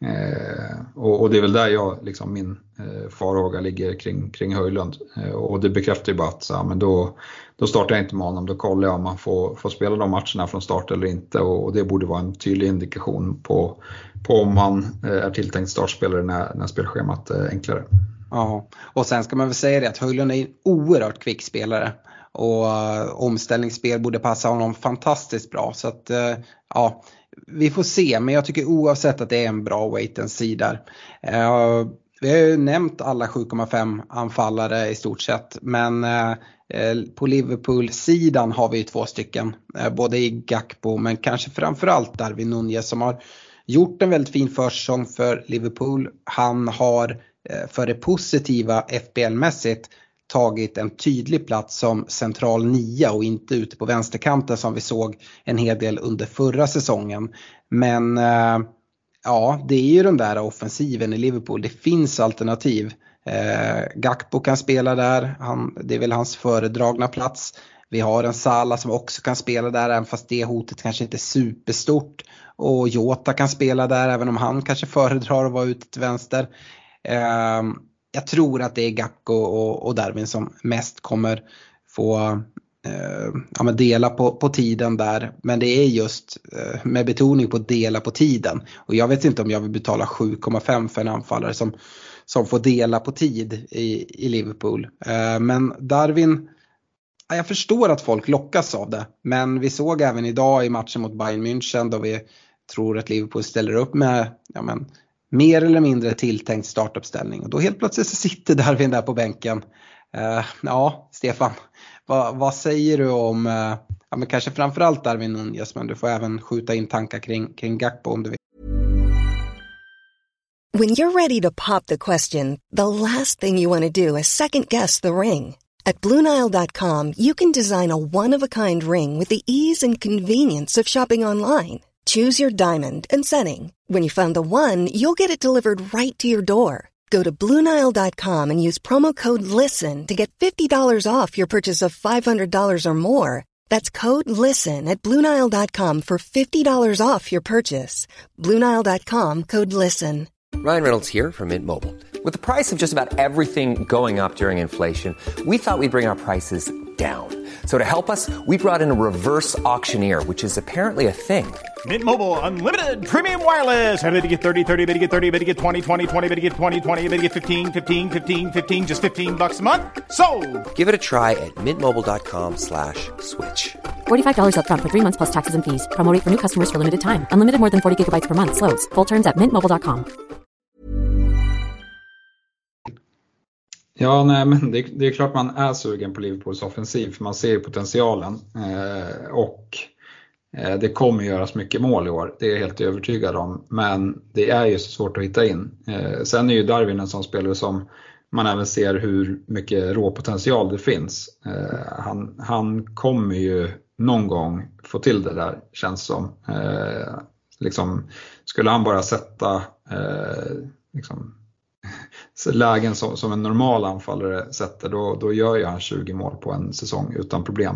Eh, och, och, det är väl där jag, liksom, min eh, farhåga ligger kring, kring Höjlund. Eh, och det bekräftar ju bara att så, men då, då startar jag inte med honom, då kollar jag om han får, får spela de matcherna från start eller inte och, och det borde vara en tydlig indikation på, på om han eh, är tilltänkt startspelare när, när spelschemat är enklare. Ja, och sen ska man väl säga det att Höjlund är en oerhört kvick spelare och uh, omställningsspel borde passa honom fantastiskt bra. Så att, uh, ja, vi får se, men jag tycker oavsett att det är en bra wait and see där. Uh, vi har ju nämnt alla 7,5 anfallare i stort sett, men uh, på Liverpool-sidan har vi två stycken, uh, både i Gakpo men kanske framförallt Darwin Nunez som har gjort en väldigt fin försäsong för Liverpool. Han har för det positiva FBL-mässigt tagit en tydlig plats som central nia och inte ute på vänsterkanten som vi såg en hel del under förra säsongen. Men eh, ja, det är ju den där offensiven i Liverpool. Det finns alternativ. Eh, Gakpo kan spela där, han, det är väl hans föredragna plats. Vi har en Sala som också kan spela där även fast det hotet kanske inte är superstort. Och Jota kan spela där även om han kanske föredrar att vara ute till vänster. Eh, jag tror att det är Gakko och, och Darwin som mest kommer få eh, ja, dela på, på tiden där. Men det är just eh, med betoning på dela på tiden. Och jag vet inte om jag vill betala 7,5 för en anfallare som, som får dela på tid i, i Liverpool. Eh, men Darwin, ja, jag förstår att folk lockas av det. Men vi såg även idag i matchen mot Bayern München då vi tror att Liverpool ställer upp med ja, men, mer eller mindre tilltänkt startuppställning och då helt plötsligt så sitter Darwin där på bänken. Uh, ja, Stefan, vad, vad, säger du om, uh, ja men kanske framförallt Darwin Nunez men du får även skjuta in tankar kring, kring Gakpo om du vill. When you're ready to pop the question, the last thing you want to do is second guess the ring. At BlueNile.com you can design a one-of-a-kind ring with the ease and convenience of shopping online. Choose your diamond and setting. When you find the one, you'll get it delivered right to your door. Go to Bluenile.com and use promo code LISTEN to get $50 off your purchase of $500 or more. That's code LISTEN at Bluenile.com for $50 off your purchase. Bluenile.com code LISTEN. Ryan Reynolds here from Mint Mobile. With the price of just about everything going up during inflation, we thought we'd bring our prices down. So to help us, we brought in a reverse auctioneer, which is apparently a thing. Mint Mobile unlimited premium wireless. Have to get 30, 30, bit to get 30, bit to get 20, 20, 20, bit to get 20, 20, bit to get 15, 15, 15, 15 just 15 bucks a month. So, Give it a try at mintmobile.com/switch. slash $45 up front for 3 months plus taxes and fees. Promo for new customers for limited time. Unlimited more than 40 gigabytes per month slows. Full terms at mintmobile.com. Ja, nej, men det, det, är klart man är sugen på Liverpools offensiv för man ser potentialen. Eh, och Eh, det kommer göras mycket mål i år, det är jag helt övertygad om. Men det är ju så svårt att hitta in. Eh, sen är ju Darwin en sån spelare som man även ser hur mycket råpotential det finns. Eh, han, han kommer ju någon gång få till det där, känns som. Liksom, skulle han bara sätta liksom, lägen som, som en normal anfallare sätter, då, då gör ju han 20 mål på en säsong utan problem.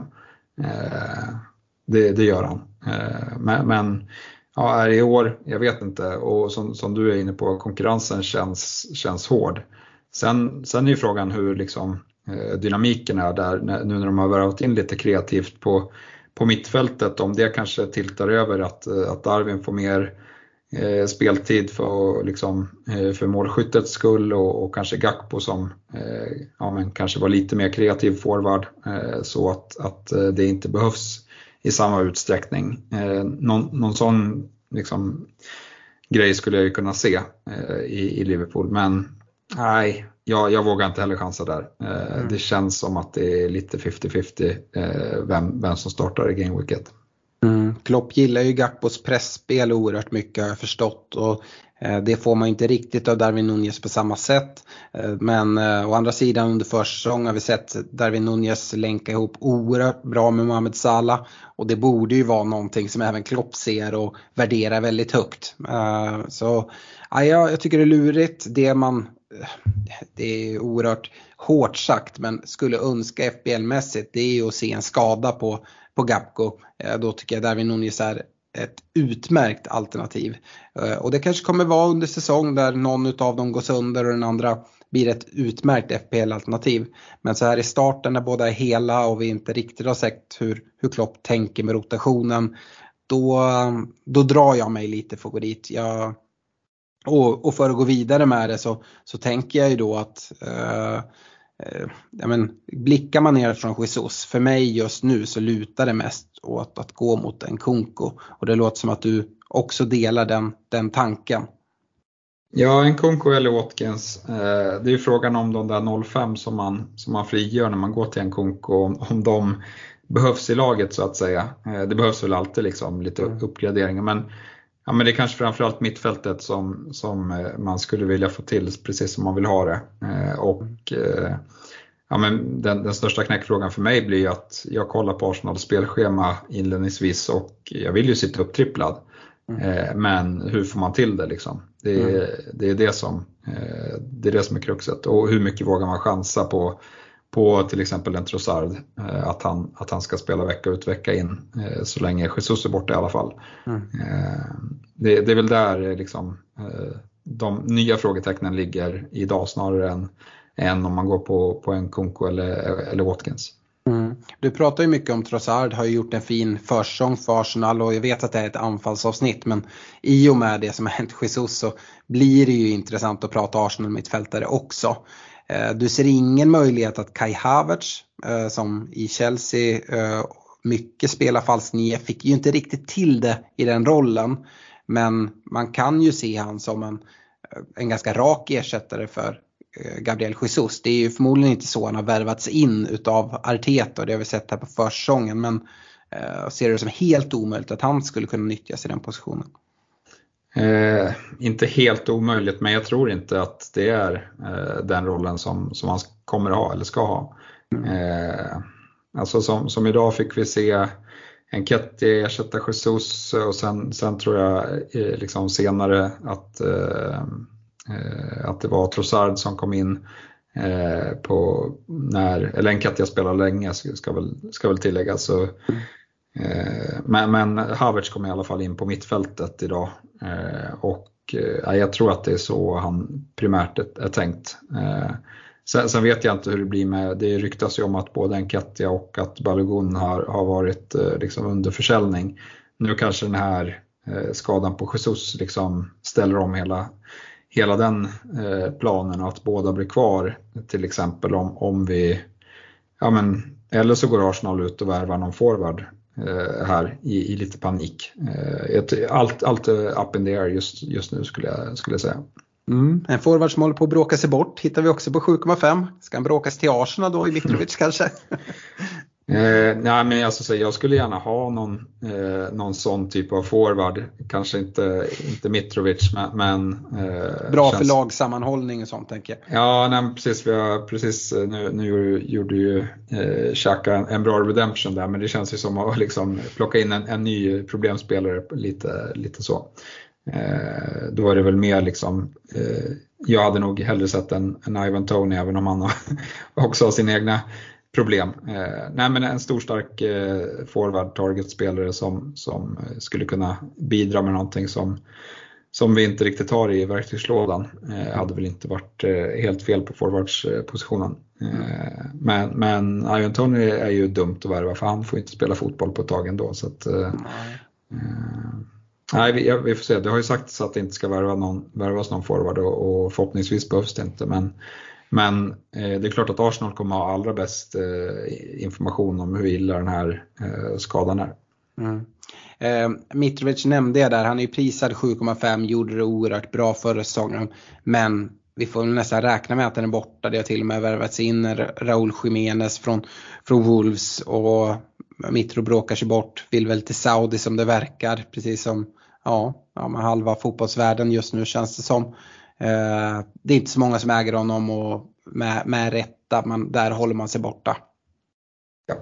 Det, det gör han. Eh, men, men ja, är i år, jag vet inte. Och som, som, du är inne på, konkurrensen känns, känns hård. Sen, sen är ju frågan hur liksom, eh, dynamiken är där nu när de har värvat in lite kreativt på, på mittfältet. Om det kanske tiltar över att, eh, att Darwin får mer eh, speltid för, liksom, eh, för målskyttets skull och, och kanske Gakpo som eh, ja, men kanske var lite mer kreativ forward eh, så att, att eh, det inte behövs i samma utsträckning. Eh, någon, någon sån liksom, grej skulle jag ju kunna se i, i Liverpool men nej, jag, jag vågar inte heller chansa där. Mm. Det känns som att det är lite 50-50 vem, vem som startar i Gameweeket. Mm. Klopp gillar ju Gakpos pressspel oerhört mycket har jag förstått. Och eh, Eh, det får man inte riktigt av Darwin Nunez på samma sätt. Eh, men eh, å andra sidan under försäsong har vi sett Darwin Nunez länka ihop oerhört bra med Mohamed Salah. Och det borde ju vara någonting som även Klopp ser och värderar väldigt högt. Så ja, jag tycker det är lurigt. Det man det är oerhört hårt sagt men skulle önska FBL-mässigt det är ju att se en skada på på Gapco. Då tycker jag Darwin Nunez är ett utmärkt alternativ. Eh, och det kanske kommer vara under säsong där någon av dem går sönder och den andra blir ett utmärkt FPL-alternativ. Men så här i starten när båda är hela och vi inte riktigt har sett hur, hur Klopp tänker med rotationen. Då, då drar jag mig lite för att Jag, och, och, för att gå vidare med det så, så tänker jag ju då att eh, ja, men, blickar man ner från Jesus, för mig just nu så lutar det mest åt att gå mot en Kunko. Och det låter som att du också delar den, den tanken. Ja, en Kunko eller Watkins. Eh, det är ju frågan om de där 05 som man, som man frigör när man går till en Kunko, om de behövs i laget så att säga. Eh, det behövs väl alltid liksom lite mm. uppgraderingar men Ja, men det är kanske framförallt mittfältet som, som eh, man skulle vilja få till precis som man vill ha det. Eh, och eh, ja, men den, den största knäckfrågan för mig blir att jag kollar på Arsenals spelschema inledningsvis och jag vill ju sitta upptripplad. Mm. Men hur får man till det liksom? Det är, mm. det, är det, som, det är det som är kruxet. Och hur mycket vågar man chansa på på till exempel en Trossard, eh, att han, att han ska spela vecka ut vecka in eh, så länge Jesus är borta i alla fall. Mm. Eh, det, det, är väl där liksom, de nya frågetecknen ligger idag snarare än, än om man går på, på en Kunko eller, eller Watkins. Mm. Du pratar ju mycket om Trossard, har gjort en fin försäsong för Arsenal och jag vet att det är ett anfallsavsnitt men i och med det som har hänt Jesus så blir det ju intressant att prata Arsenal mittfältare också. Eh, du ser ingen möjlighet att Kai Havertz eh, som i Chelsea eh, mycket spelar falsk nia fick ju inte riktigt till det i den rollen. Men man kan ju se han som en, en ganska rak ersättare för Gabriel Jesus. Det är ju förmodligen inte så han har värvats in utav Arteta och det har vi sett här på försäsongen. Men eh, ser det som helt omöjligt att han skulle kunna nyttjas i den positionen. Eh, inte helt omöjligt, men jag tror inte att det är eh, den rollen som, som han kommer ha eller ska ha. Mm. Eh, alltså som, som idag fick vi se en Ketty ersätta Jesus och sen, sen tror jag eh, liksom senare att, eh, att det var Trossard som kom in på när, eller en Ketty spelar länge ska väl, ska väl tilläggas. Så, mm. Eh, men, men Havertz kom i alla fall in på mittfältet idag eh, och eh, jag tror att det är så han primärt är, tänkt. Sen, sen, vet jag inte hur det blir med, det ryktas ju om att både Enketia och att Balogun har, har varit liksom under försäljning. Nu kanske den här skadan på Jesus liksom ställer om hela, hela den planen och att båda blir kvar till exempel om, om vi, ja men, eller så går Arsenal ut och värvar någon forward här i, i, lite panik. Eh, allt, allt up in the air just, just nu skulle jag, skulle jag säga. Mm. En forward som håller på att bråka sig bort hittar vi också på 7,5. Ska han bråkas till Arsenal då i Mitrovic kanske? Eh, nej men alltså, jag skulle gärna ha någon, eh, någon sån typ av forward. Kanske inte, inte Mitrovic men... men eh, Bra känns... för lagsammanhållning och sånt tänker jag. Ja nej, precis. Vi har, precis eh, nu, nu gjorde ju eh, Xhaka en, en, bra redemption där men det känns ju som att liksom, plocka in en, en ny problemspelare lite, lite så. Eh, då var det väl mer liksom, eh, jag hade nog hellre sett en, en Ivan Tony även om han också har sina egna problem. Eh, nej men en stor stark eh, forward target-spelare som, som skulle kunna bidra med någonting som, som vi inte riktigt har i verktygslådan. Eh, hade väl inte varit eh, helt fel på forwardspositionen. Eh, men, men Ivan Tony är ju dumt att värva för han får inte spela fotboll på ett tag ändå. Så att, eh, nej, vi, vi, får se. Det har ju sagts att det inte ska värva någon, värvas någon forward och, och förhoppningsvis behövs det inte. Men, men eh, det är klart att Arsenal kommer ha allra bäst eh, information om hur illa den här eh, skadan är. Mm. Eh, Mitrovic nämnde jag där, han är ju prisad 7,5, gjorde det oerhört bra förra säsongen. Men vi får nästan räkna med att den är borta. Det har till och med värvats in Raúl Jiménez från, från Wolves och Mitro bråkar sig bort, vill väl till Saudi som det verkar, precis som ja, ja, halva fotbollsvärlden just nu känns det som. Eh, det är inte så många som äger honom och med, med rätta, men där håller man sig borta. Ja.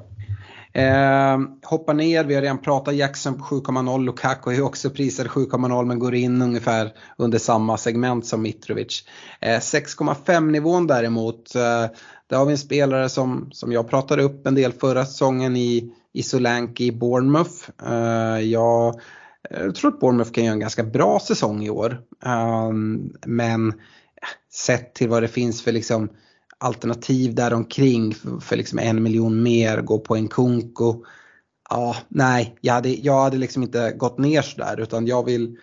Eh, hoppa ner, vi har redan pratat Jackson på 7,0. Lukaku är också prisad 7,0 men går in ungefär under samma segment som Mitrovic. Eh, 6,5 nivån däremot, eh, där har vi en spelare som, som jag pratade upp en del förra säsongen i, i Solanke i Bournemouth. Eh, jag, Eh, jag tror att Bournemouth kan göra en ganska bra säsong i år. Ehm, men eh, sett till vad det finns för liksom alternativ däromkring för, för liksom en miljon mer, gå på en Kunko. Ja, nej, jag hade, jag hade liksom inte gått ner sådär utan jag vill,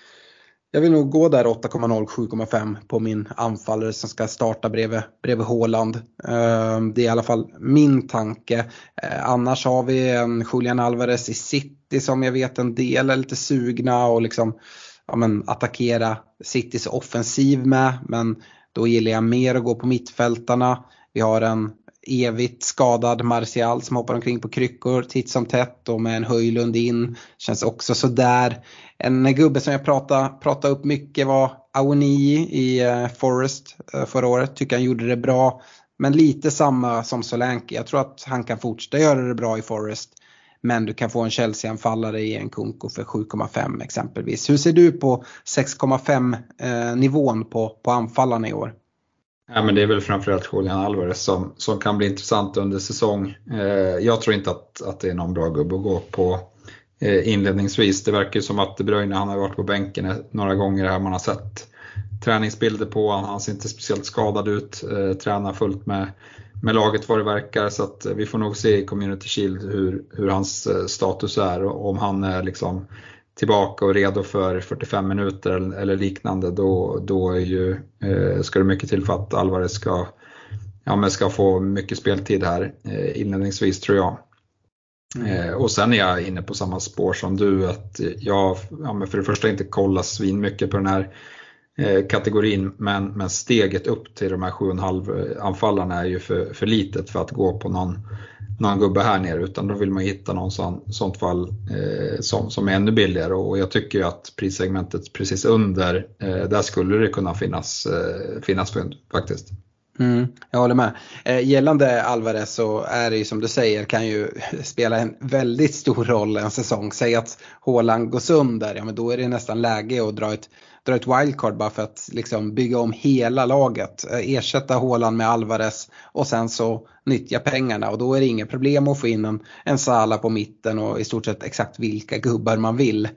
jag vill nog gå där 8,0, 7,5 på min anfallare som ska starta bredvid, bredvid Håland. Ehm, det är i alla fall min tanke. Eh, annars har vi en Julian Alvarez i City som jag vet en del är lite sugna och liksom ja, men, attackera Citys offensiv med. Men då gillar jag mer att gå på mittfältarna. Vi har en evigt skadad Martial som hoppar omkring på kryckor titt som tätt och med en Höjlund in. Känns också sådär. En gubbe som jag pratade, pratade upp mycket var Aoni i eh, Forest eh, förra året. Tycker han gjorde det bra. Men lite samma som Solanke. Jag tror att han kan fortsätta göra det bra i Forest. Men du kan få en Chelsea-anfallare i en Kunko för 7,5 exempelvis. Hur ser du på 6,5 eh, nivån på, på anfallarna i år? Ja, men det är väl framförallt Julian Alvarez som, som kan bli intressant under säsong. Eh, jag tror inte att, att det är någon bra gubbe att gå på eh, inledningsvis. Det verkar ju som att De Bruyne, han har varit på bänken några gånger här man har sett träningsbilder på honom. Han ser inte speciellt skadad ut, eh, tränar fullt med, med laget vad det verkar. Så att eh, vi får nog se i Community Shield hur, hur hans eh, status är och om han är liksom tillbaka och redo för 45 minuter eller liknande, då, då är ju, eh, ska det mycket till för att Alvarez ska, ja, men ska få mycket speltid här eh, inledningsvis tror jag. Mm. Eh, och sen är jag inne på samma spår som du, att jag ja, för det första inte kollar svin mycket på den här eh, kategorin, men, men steget upp till de här 7,5 anfallarna är ju för, för litet för att gå på någon någon gubbe här nere utan då vill man hitta någon sån, sånt fall eh, som, som är ännu billigare och jag tycker ju att prissegmentet precis under, eh, där skulle det kunna finnas, eh, finnas fynd faktiskt. Mm, jag håller med. Eh, gällande Alvarez så är det ju som du säger kan ju spela en väldigt stor roll en säsong. Säg att Håland går sönder, ja men då är det nästan läge att dra ett dra ett wildcard bara för att liksom bygga om hela laget. Eh, ersätta Håland med Alvarez och sen så nyttja pengarna och då är det inga problem att få in en, en Sala på mitten och i stort sett exakt vilka gubbar man vill.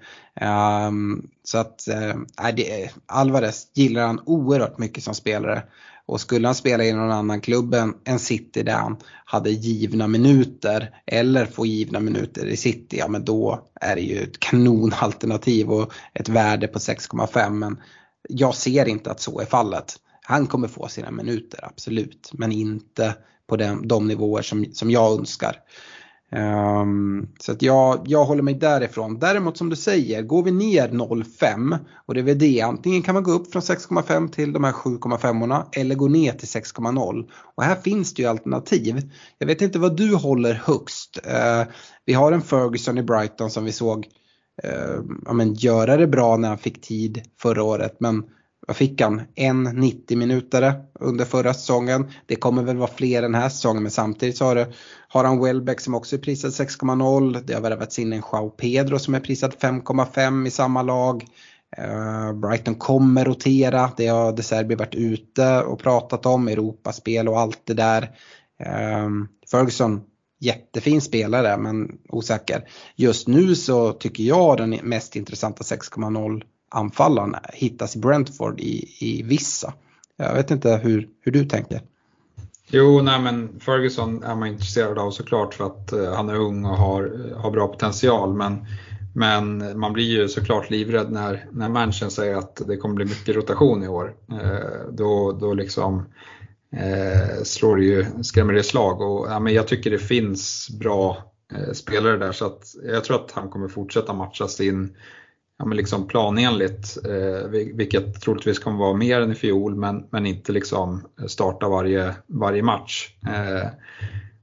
Um, så att äh, det, Alvarez gillar han oerhört mycket som spelare. Och skulle han spela i någon annan klubb än, City där han hade givna minuter eller få givna minuter i City, ja men då är det ju ett kanonalternativ och ett värde på 6,5. Men jag ser inte att så är fallet. Han kommer få sina minuter, absolut, men inte på de, de nivåer som, som jag önskar. Um, så att jag, jag håller mig därifrån. Däremot som du säger, går vi ner 0,5 och det är väl det, antingen kan man gå upp från 6,5 till de här 7,5 eller gå ner till 6,0. Och här finns det ju alternativ. Jag vet inte vad du håller högst. Uh, vi har en Ferguson i Brighton som vi såg uh, ja, men göra det bra när han fick tid förra året men vad fick han? En 90 minutare under förra säsongen. Det kommer väl vara fler den här säsongen men samtidigt så har, det, har han Welbeck som också är prisad 6,0. Det har värvats in en Joao Pedro som är prisad 5,5 i samma lag. Uh, Brighton kommer rotera, det har De Serbi varit ute och pratat om, Europaspel och allt det där. Uh, Ferguson, jättefin spelare men osäker. Just nu så tycker jag den mest intressanta 6,0 anfallarna hittas i Brentford i, i vissa. Jag vet inte hur, hur du tänker. Jo, nej men Ferguson är man intresserad av såklart för att eh, han är ung och har, eh, har bra potential. Men, men man blir ju såklart livrädd när, när Manchen säger att det kommer bli mycket rotation i år. Eh, då, då liksom eh, slår det ju, skrämmer det slag. Och, ja, men jag tycker det finns bra spelare där så att jag tror att han kommer fortsätta matcha sin ja, men liksom planenligt, eh, vilket troligtvis kommer vara mer än i fjol, men, men inte liksom eh, starta varje, varje match. Eh,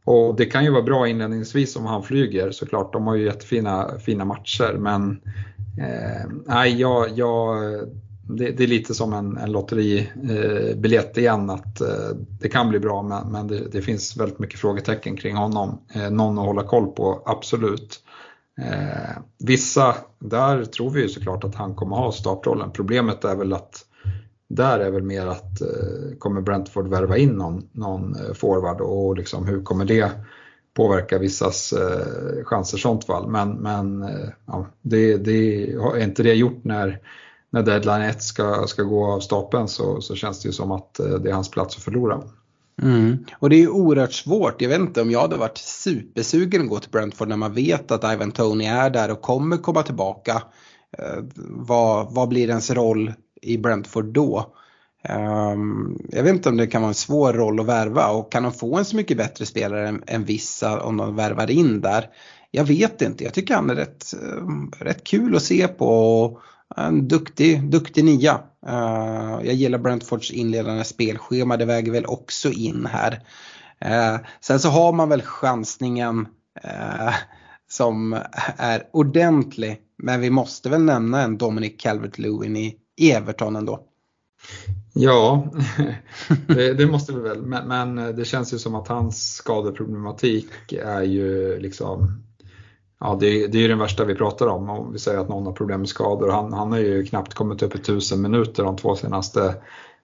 och Det kan ju vara bra inledningsvis om han flyger såklart, de har ju jättefina fina matcher, men eh, nej, jag, jag, det, det, är lite som en, en lotteribiljett eh, igen, att eh, det kan bli bra, men, men det, det, finns väldigt mycket frågetecken kring honom. Eh, någon att hålla koll på, absolut. Eh, vissa, där tror vi ju såklart att han kommer ha startrollen. Problemet är väl att där är väl mer att eh, kommer Brentford värva in någon, någon eh, forward och liksom hur kommer det påverka vissas eh, chanser i sånt fall. Men, men eh, ja, det, det, är inte det gjort när, när deadline 1 ska, ska gå av stapeln så, så känns det ju som att eh, det är hans plats att förlora. Mm. Och det är ju oerhört svårt. Jag vet inte om jag hade varit supersugen att gå till Brentford när man vet att Ivan Tony är där och kommer komma tillbaka. Eh, vad, vad blir ens roll i Brentford då? Um, jag vet inte om det kan vara en svår roll att värva och kan de få en så mycket bättre spelare än, än vissa om de värvar in där? Jag vet inte, jag tycker han är rätt, uh, rätt kul att se på och en duktig, duktig nia. Uh, jag gillar Brentfords inledande spelschema, det väger väl också in här. Uh, sen så har man väl chansningen uh, som är ordentlig. Men vi måste väl nämna en Dominic Calvert-Lewin i Everton ändå. Ja, det, det, måste vi väl. Men, men, det känns ju som att hans skadeproblematik är ju liksom ja, det, det är ju den värsta vi pratar om. Om vi säger att någon har problem med skador. Han, han har ju knappt kommit upp i tusen minuter de två senaste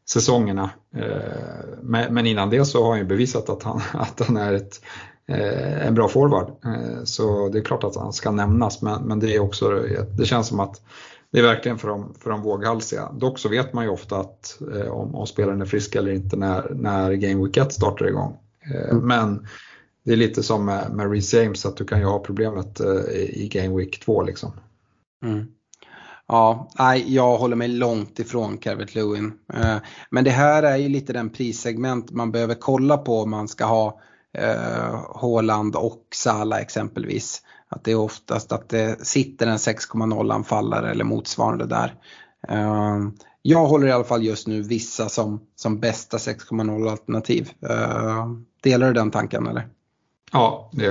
säsongerna. Eh, men innan det så har han ju bevisat att han, att han är ett, eh, en bra forward. Eh, så det är klart att han ska nämnas men, men det är också, det känns som att det är verkligen för de, för de våghalsiga. Dock så vet man ju ofta att om, om spelaren är frisk eller inte när, när Game Week 1 startar igång. Mm. Men det är lite som med, med Reece James att du kan ju ha problemet eh, i Game Week 2 liksom. Mm. Ja, nej, jag håller mig långt ifrån Calvert Lewin. Eh, men det här är ju lite den prissegment man behöver kolla på om man ska ha eh, Håland och Sala exempelvis. Att det är oftast att det sitter en 6,0 anfallare eller motsvarande där. Eh, jag håller i alla fall just nu vissa som, som bästa 6,0 alternativ. Eh, delar du den tanken eller? Ja, det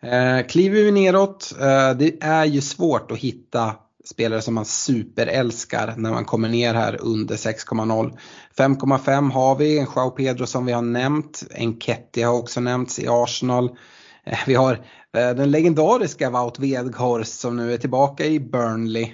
är eh, Kliver vi neråt, eh, det är ju svårt att hitta spelare som man superälskar när man kommer ner här under 6,0. 5,5 har vi, en Joao Pedro som vi har nämnt, en Ketty har också nämnts i Arsenal. Eh, vi har eh, den legendariska Wout Weghorst som nu är tillbaka i Burnley.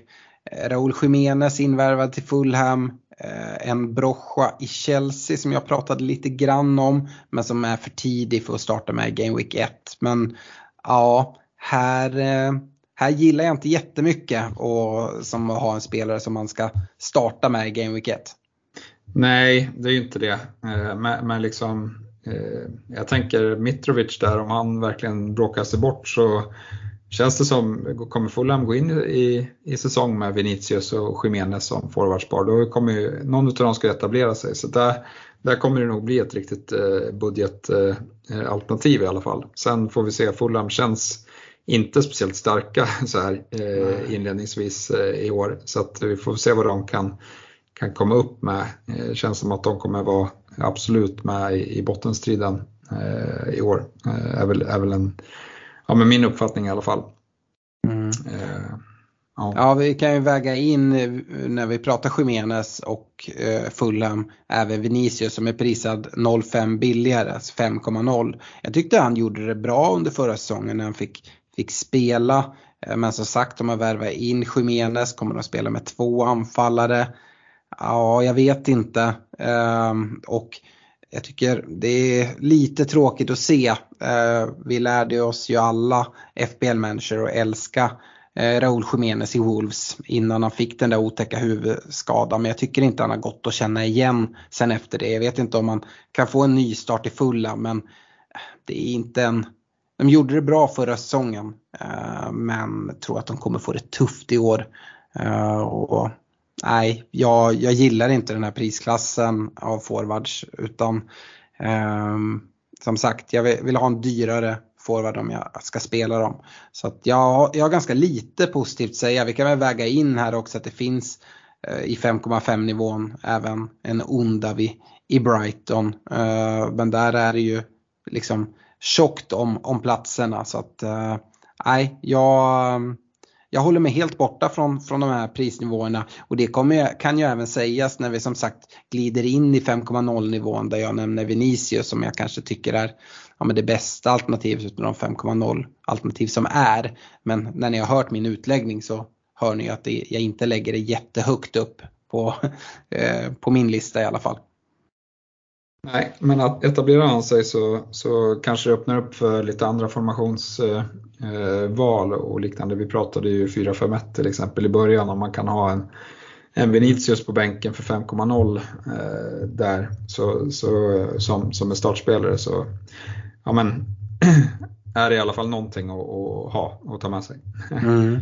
Eh, Raúl Jiménez invärvad till Fulham. Eh, en Brocha i Chelsea som jag pratade lite grann om men som är för tidig för att starta med i Game Week 1. Men ja, här, eh, här gillar jag inte jättemycket och som att ha en spelare som man ska starta med i Game Week 1. Nej, det är ju inte det. Eh, men, men liksom, jag tänker Mitrovic där, om han verkligen bråkar sig bort så Känns det som, kommer Fulham gå in i, i säsong med Vinicius och Jiménez som forwardspar, då kommer ju någon av dem ska etablera sig. Så där, där kommer det nog bli ett riktigt eh, budgetalternativ eh, i alla fall. Sen får vi se, Fulham känns inte speciellt starka så här eh, inledningsvis i år. Så att vi får se vad de kan, kan komma upp med. Det känns som att de kommer vara absolut med i, i bottenstriden i år. är, väl, är väl en Ja, men min uppfattning i alla fall. Mm. Eh, ja. ja. vi kan ju väga in eh, när vi pratar Jiménez och eh, Fulham även Vinicius som är prisad 0,5 billigare, alltså 5,0. Jag tyckte han gjorde det bra under förra säsongen när han fick, fick spela. Eh, men som sagt, om man värvar in Jiménez kommer de spela med två anfallare. Ja, jag vet inte. Eh, och jag tycker det är lite tråkigt att se. Eh, vi lärde oss ju alla FBL-människor att älska eh, Raúl Jiménez i Wolves innan han fick den där otäcka huvudskadan. Men jag tycker inte han har gått att känna igen sen efter det. Jag vet inte om man kan få en ny start i fulla men eh, det är inte en de gjorde det bra förra säsongen eh, men tror att de kommer få det tufft i år. Eh, och, nej, jag, jag gillar inte den här prisklassen av forwards utan eh, som sagt, jag vill, vill ha en dyrare forward om jag ska spela dem. Så att jag, jag har ganska lite positivt att säga. Vi kan väl väga in här också att det finns eh, i 5,5 nivån även en Ondavi i Brighton. Eh, men där är det ju liksom tjockt om, om platserna så att eh, nej, jag, jag håller mig helt borta från, från de här prisnivåerna och det kommer, kan ju även sägas när vi som sagt glider in i 5,0 nivån där jag nämner Vinicius som jag kanske tycker är ja, men det bästa alternativet utav de 5,0 alternativ som är. Men när ni har hört min utläggning så hör ni att det, jag inte lägger det jättehögt upp på, eh, på min lista i alla fall. Nej, men att etablerar han sig så, så kanske det öppnar upp för lite andra formationsval eh, eh och liknande. Vi pratade ju 4-5-1 till exempel i början om man kan ha en, en Vinicius på bänken för 5,0 eh, där så, så, som, som en startspelare så ja, men, är det i alla fall någonting att, att ha och ta med sig. Mm.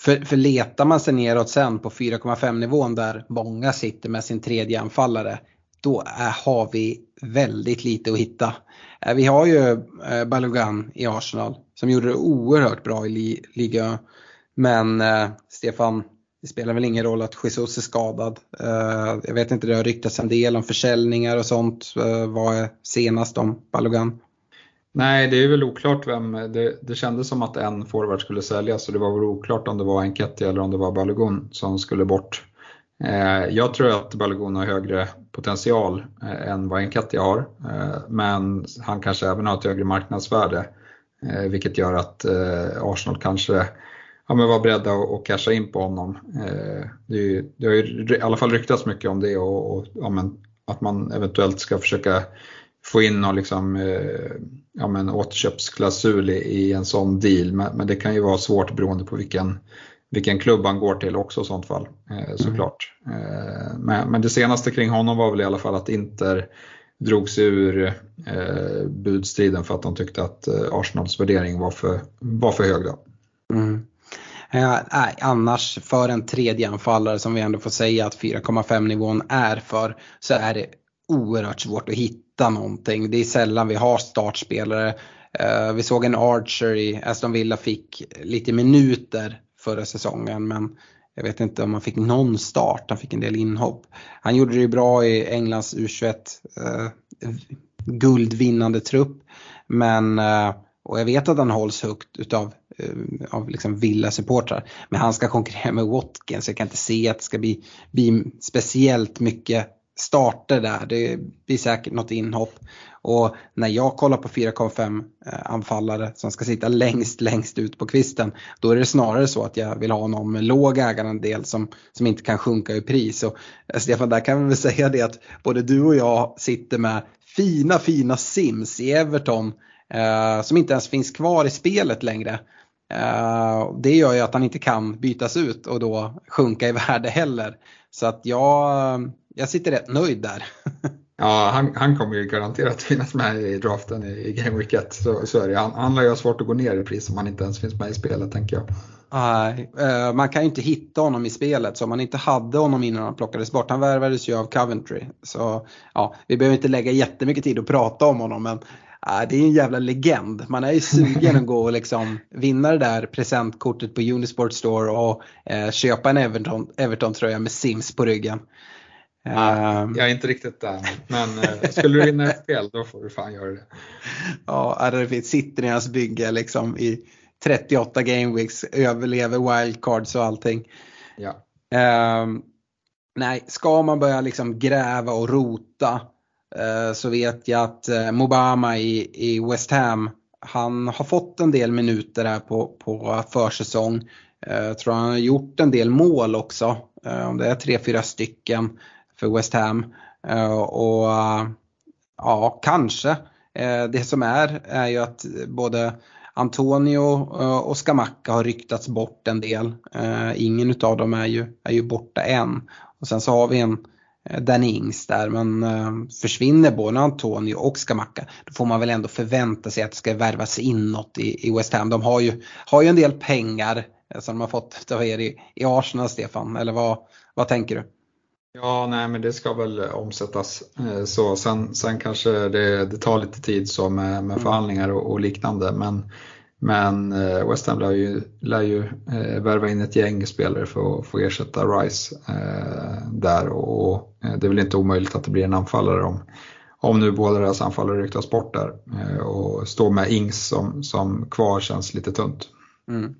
För, för letar man sig neråt sen på 4,5 nivån där många sitter med sin tredje anfallare då är, har vi väldigt lite att hitta. Eh, vi har ju eh, Balogun Balogan i Arsenal som gjorde det oerhört bra i ligan. Men eh, Stefan, det spelar väl ingen roll att Jesus är skadad. Eh, jag vet inte, det har ryktats en del om försäljningar och sånt. Eh, vad är senast om Balogan? Nej, det är väl oklart vem, det, det kändes som att en forward skulle säljas och det var väl oklart om det var Enketti eller om det var Balogun som skulle bort. Eh, jag tror att Balogun har högre potential eh, än vad Enketia har, eh, men han kanske även har ett högre marknadsvärde, eh, vilket gör att Arsenal kanske ja, men var beredda att casha in på honom. Det, det har ju i alla fall ryktats mycket om det och, och ja, men, att man eventuellt ska försöka få in någon liksom, ja, men återköpsklausul i, i en sån deal, men, men, det kan ju vara svårt beroende på vilken vilken klubb han går till också i sånt fall eh, såklart. Mm. Men, men det senaste kring honom var väl i alla fall att Inter drog sig ur eh, budstriden för att de tyckte att eh, Arsenals värdering var för, var för hög. Då. Mm. Eh, nej, annars för en tredje anfallare som vi ändå får säga att 4,5 nivån är för så är det oerhört svårt att hitta någonting. Det är sällan vi har startspelare. Eh, vi såg en Archer i Aston Villa fick lite minuter förra säsongen men jag vet inte om han fick någon start, han fick en del inhopp. Han gjorde det ju bra i Englands U21 eh, guldvinnande trupp men eh, och jag vet att han hålls högt utav eh, av liksom Villa-supportrar. Men han ska konkurrera med Watkins. Jag kan inte se att det ska bli, bli speciellt mycket starter där. Det blir säkert något inhopp. Och när jag kollar på 4,5 eh, anfallare som ska sitta längst, längst ut på kvisten, då är det snarare så att jag vill ha någon med låg ägarandel som, som inte kan sjunka i pris. Och eh, Stefan, där kan vi väl säga det att både du och jag sitter med fina, fina Sims i Everton eh, som inte ens finns kvar i spelet längre. Uh, det gör ju att han inte kan bytas ut och då sjunka i värde heller. Så att jag, eh, jag sitter rätt nöjd där. Ja, han, han kommer ju garanterat finnas med i draften i, i Game Week 1. Så, så är det. Han, han lär ju ha svårt att gå ner i pris om han inte ens finns med i spelet tänker jag. Nej, uh, man kan ju inte hitta honom i spelet så om man inte hade honom innan han plockades bort. Han värvades ju av Coventry. Så ja, vi behöver inte lägga jättemycket tid att prata om honom men uh, det är en jävla legend. Man är ju sugen att gå och liksom vinna det där presentkortet på Unisport Store och uh, köpa en Everton-tröja Everton med Sims på ryggen. Uh, jag är inte riktigt där, men uh, skulle du vinna spel då får du fan göra det. Ja, det sitter i hans bygge liksom i 38 gameweeks, överlever wildcards och allting. Ja. Uh, nej, ska man börja liksom gräva och rota uh, så vet jag att uh, Mobama i, i West Ham, han har fått en del minuter här på, på försäsong. Jag tror han har gjort en del mål också, om det är tre, fyra stycken för West Ham. Eh, och ja, kanske. Eh, det som är är ju att både Antonio eh, och Skamacka har ryktats bort en del. Ingen av dem är ju, är ju borta än. Och sen så har vi en Danny Ings där men försvinner både Antonio och Skamacka då får man väl ändå förvänta sig att det ska värvas in något i, i West Ham. De har ju, har ju en del pengar som de har fått av er i, i Arsenal Stefan eller vad, vad tänker du? Ja, nej men det ska väl omsättas eh, så. Sen, sen kanske det, det tar lite tid så med, med mm. förhandlingar och, och liknande. Men, men eh, West Ham lär ju, lär ju eh, värva in ett gäng spelare för att få ersätta Rice eh, där och det är väl inte omöjligt att det blir en anfallare om, om nu båda deras anfallare ryktas bort där. Eh, och stå med Ings som, som kvar känns lite tunt. Mm.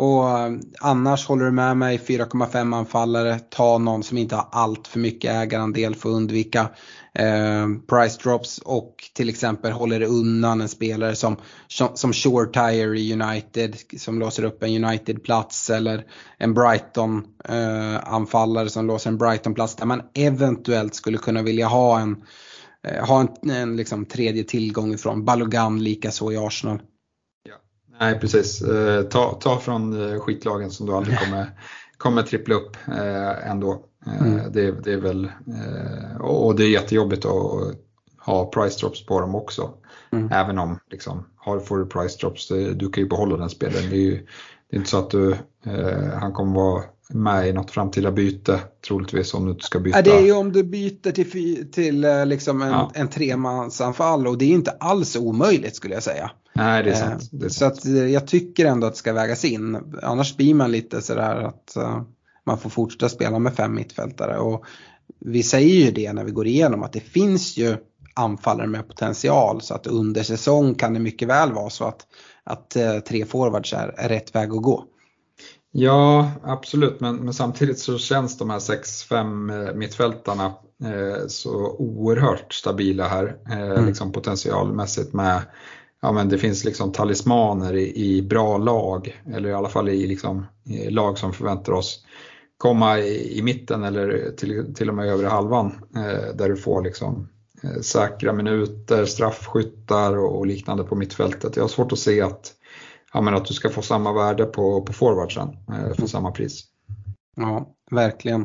Och eh, annars håller du med mig 4,5 anfallare, ta någon som inte har allt för mycket ägarandel för att undvika eh, price drops och till exempel håller undan en spelare som, som Shore Tire i United som låser upp en United-plats eller en Brighton-anfallare eh, som låser en Brighton-plats där man eventuellt skulle kunna vilja ha en, eh, ha en, en liksom tredje tillgång ifrån. Balogan likaså i Arsenal. Nej precis, eh, ta, ta från eh, skitlagen som du aldrig kommer, kommer trippla upp eh, ändå. Mm. Det, det, är väl, och det är jättejobbigt att ha price drops på dem också. Mm. Även om liksom, har, får du price drops, du kan ju behålla den spelaren. Det är, ju, det är inte så att du, han kommer vara med i något framtida byte troligtvis om du inte ska byta. Ja, det är ju om du byter till, till liksom en, ja. en tremansanfall och det är inte alls omöjligt skulle jag säga. Nej, det är sant. Det är så sant. att eh, jag tycker ändå att det ska vägas in. Annars blir man lite sådär att man får fortsätta spela med fem mittfältare. Och vi säger ju det när vi går igenom att det finns ju anfallare med potential så att under säsong kan det mycket väl vara så att, att tre forwards är rätt väg att gå. Ja, absolut, men, men samtidigt så känns de här 6-5 mittfältarna eh, så oerhört stabila här, eh, mm. liksom potentialmässigt med ja, men det finns liksom talismaner i, i bra lag, eller i alla fall i, liksom, i lag som förväntar oss komma i, i mitten eller till, till och med över halvan eh, där du får liksom, eh, säkra minuter, straffskyttar och, och, liknande på mittfältet. Jag har svårt att se att, ja, men att du ska få samma värde på, på forwardsen eh, för samma pris. Ja, verkligen.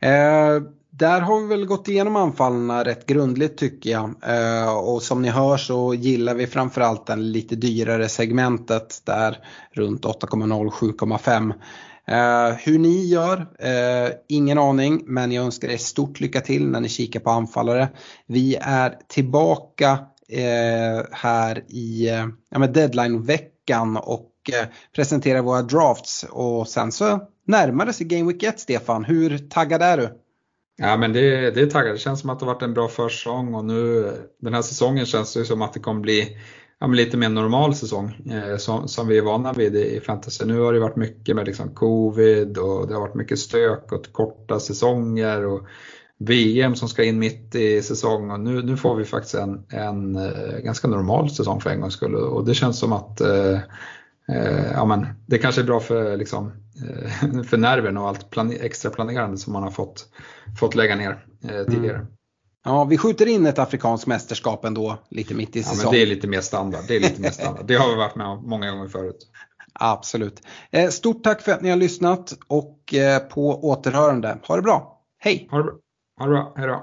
Eh, där har vi väl gått igenom anfallarna rätt grundligt tycker jag. Eh, och som ni hör så gillar vi framförallt den lite dyrare segmentet där runt 8,0-7,5. Eh, hur ni gör, eh, ingen aning men jag önskar er stort lycka till när ni kikar på anfallare. Vi är tillbaka här i ja, deadline-veckan och eh, presenterar våra drafts och sen så närmar det sig Game Week 1 Stefan. Hur taggad är du? Ja men det, det är taggad. Det känns som att det har varit en bra försäsong och nu den här säsongen känns det som att det kommer bli ja, lite mer normal säsong eh, som, som, vi är vana vid i fantasy. Nu har det varit mycket med liksom covid och det har varit mycket stök och korta säsonger och VM som ska in mitt i säsong och nu, nu får vi faktiskt en, en eh, ganska normal säsong för en gångs skull och det känns som att eh, eh ja, men det kanske är bra för liksom, Eh, för nerven och allt plan extra planerande som man har fått, fått lägga ner eh, tidigare. Mm. Ja, vi skjuter in ett afrikanskt mästerskap ändå lite mitt i säsongen. Ja, det är lite mer standard. Det, är lite mer standard. det har vi varit med om många gånger förut. Absolut. Eh, stort tack för att ni har lyssnat och på återhörande. Ha det bra. Hej! Ha det bra. အဲ့တော့အဲ့တော့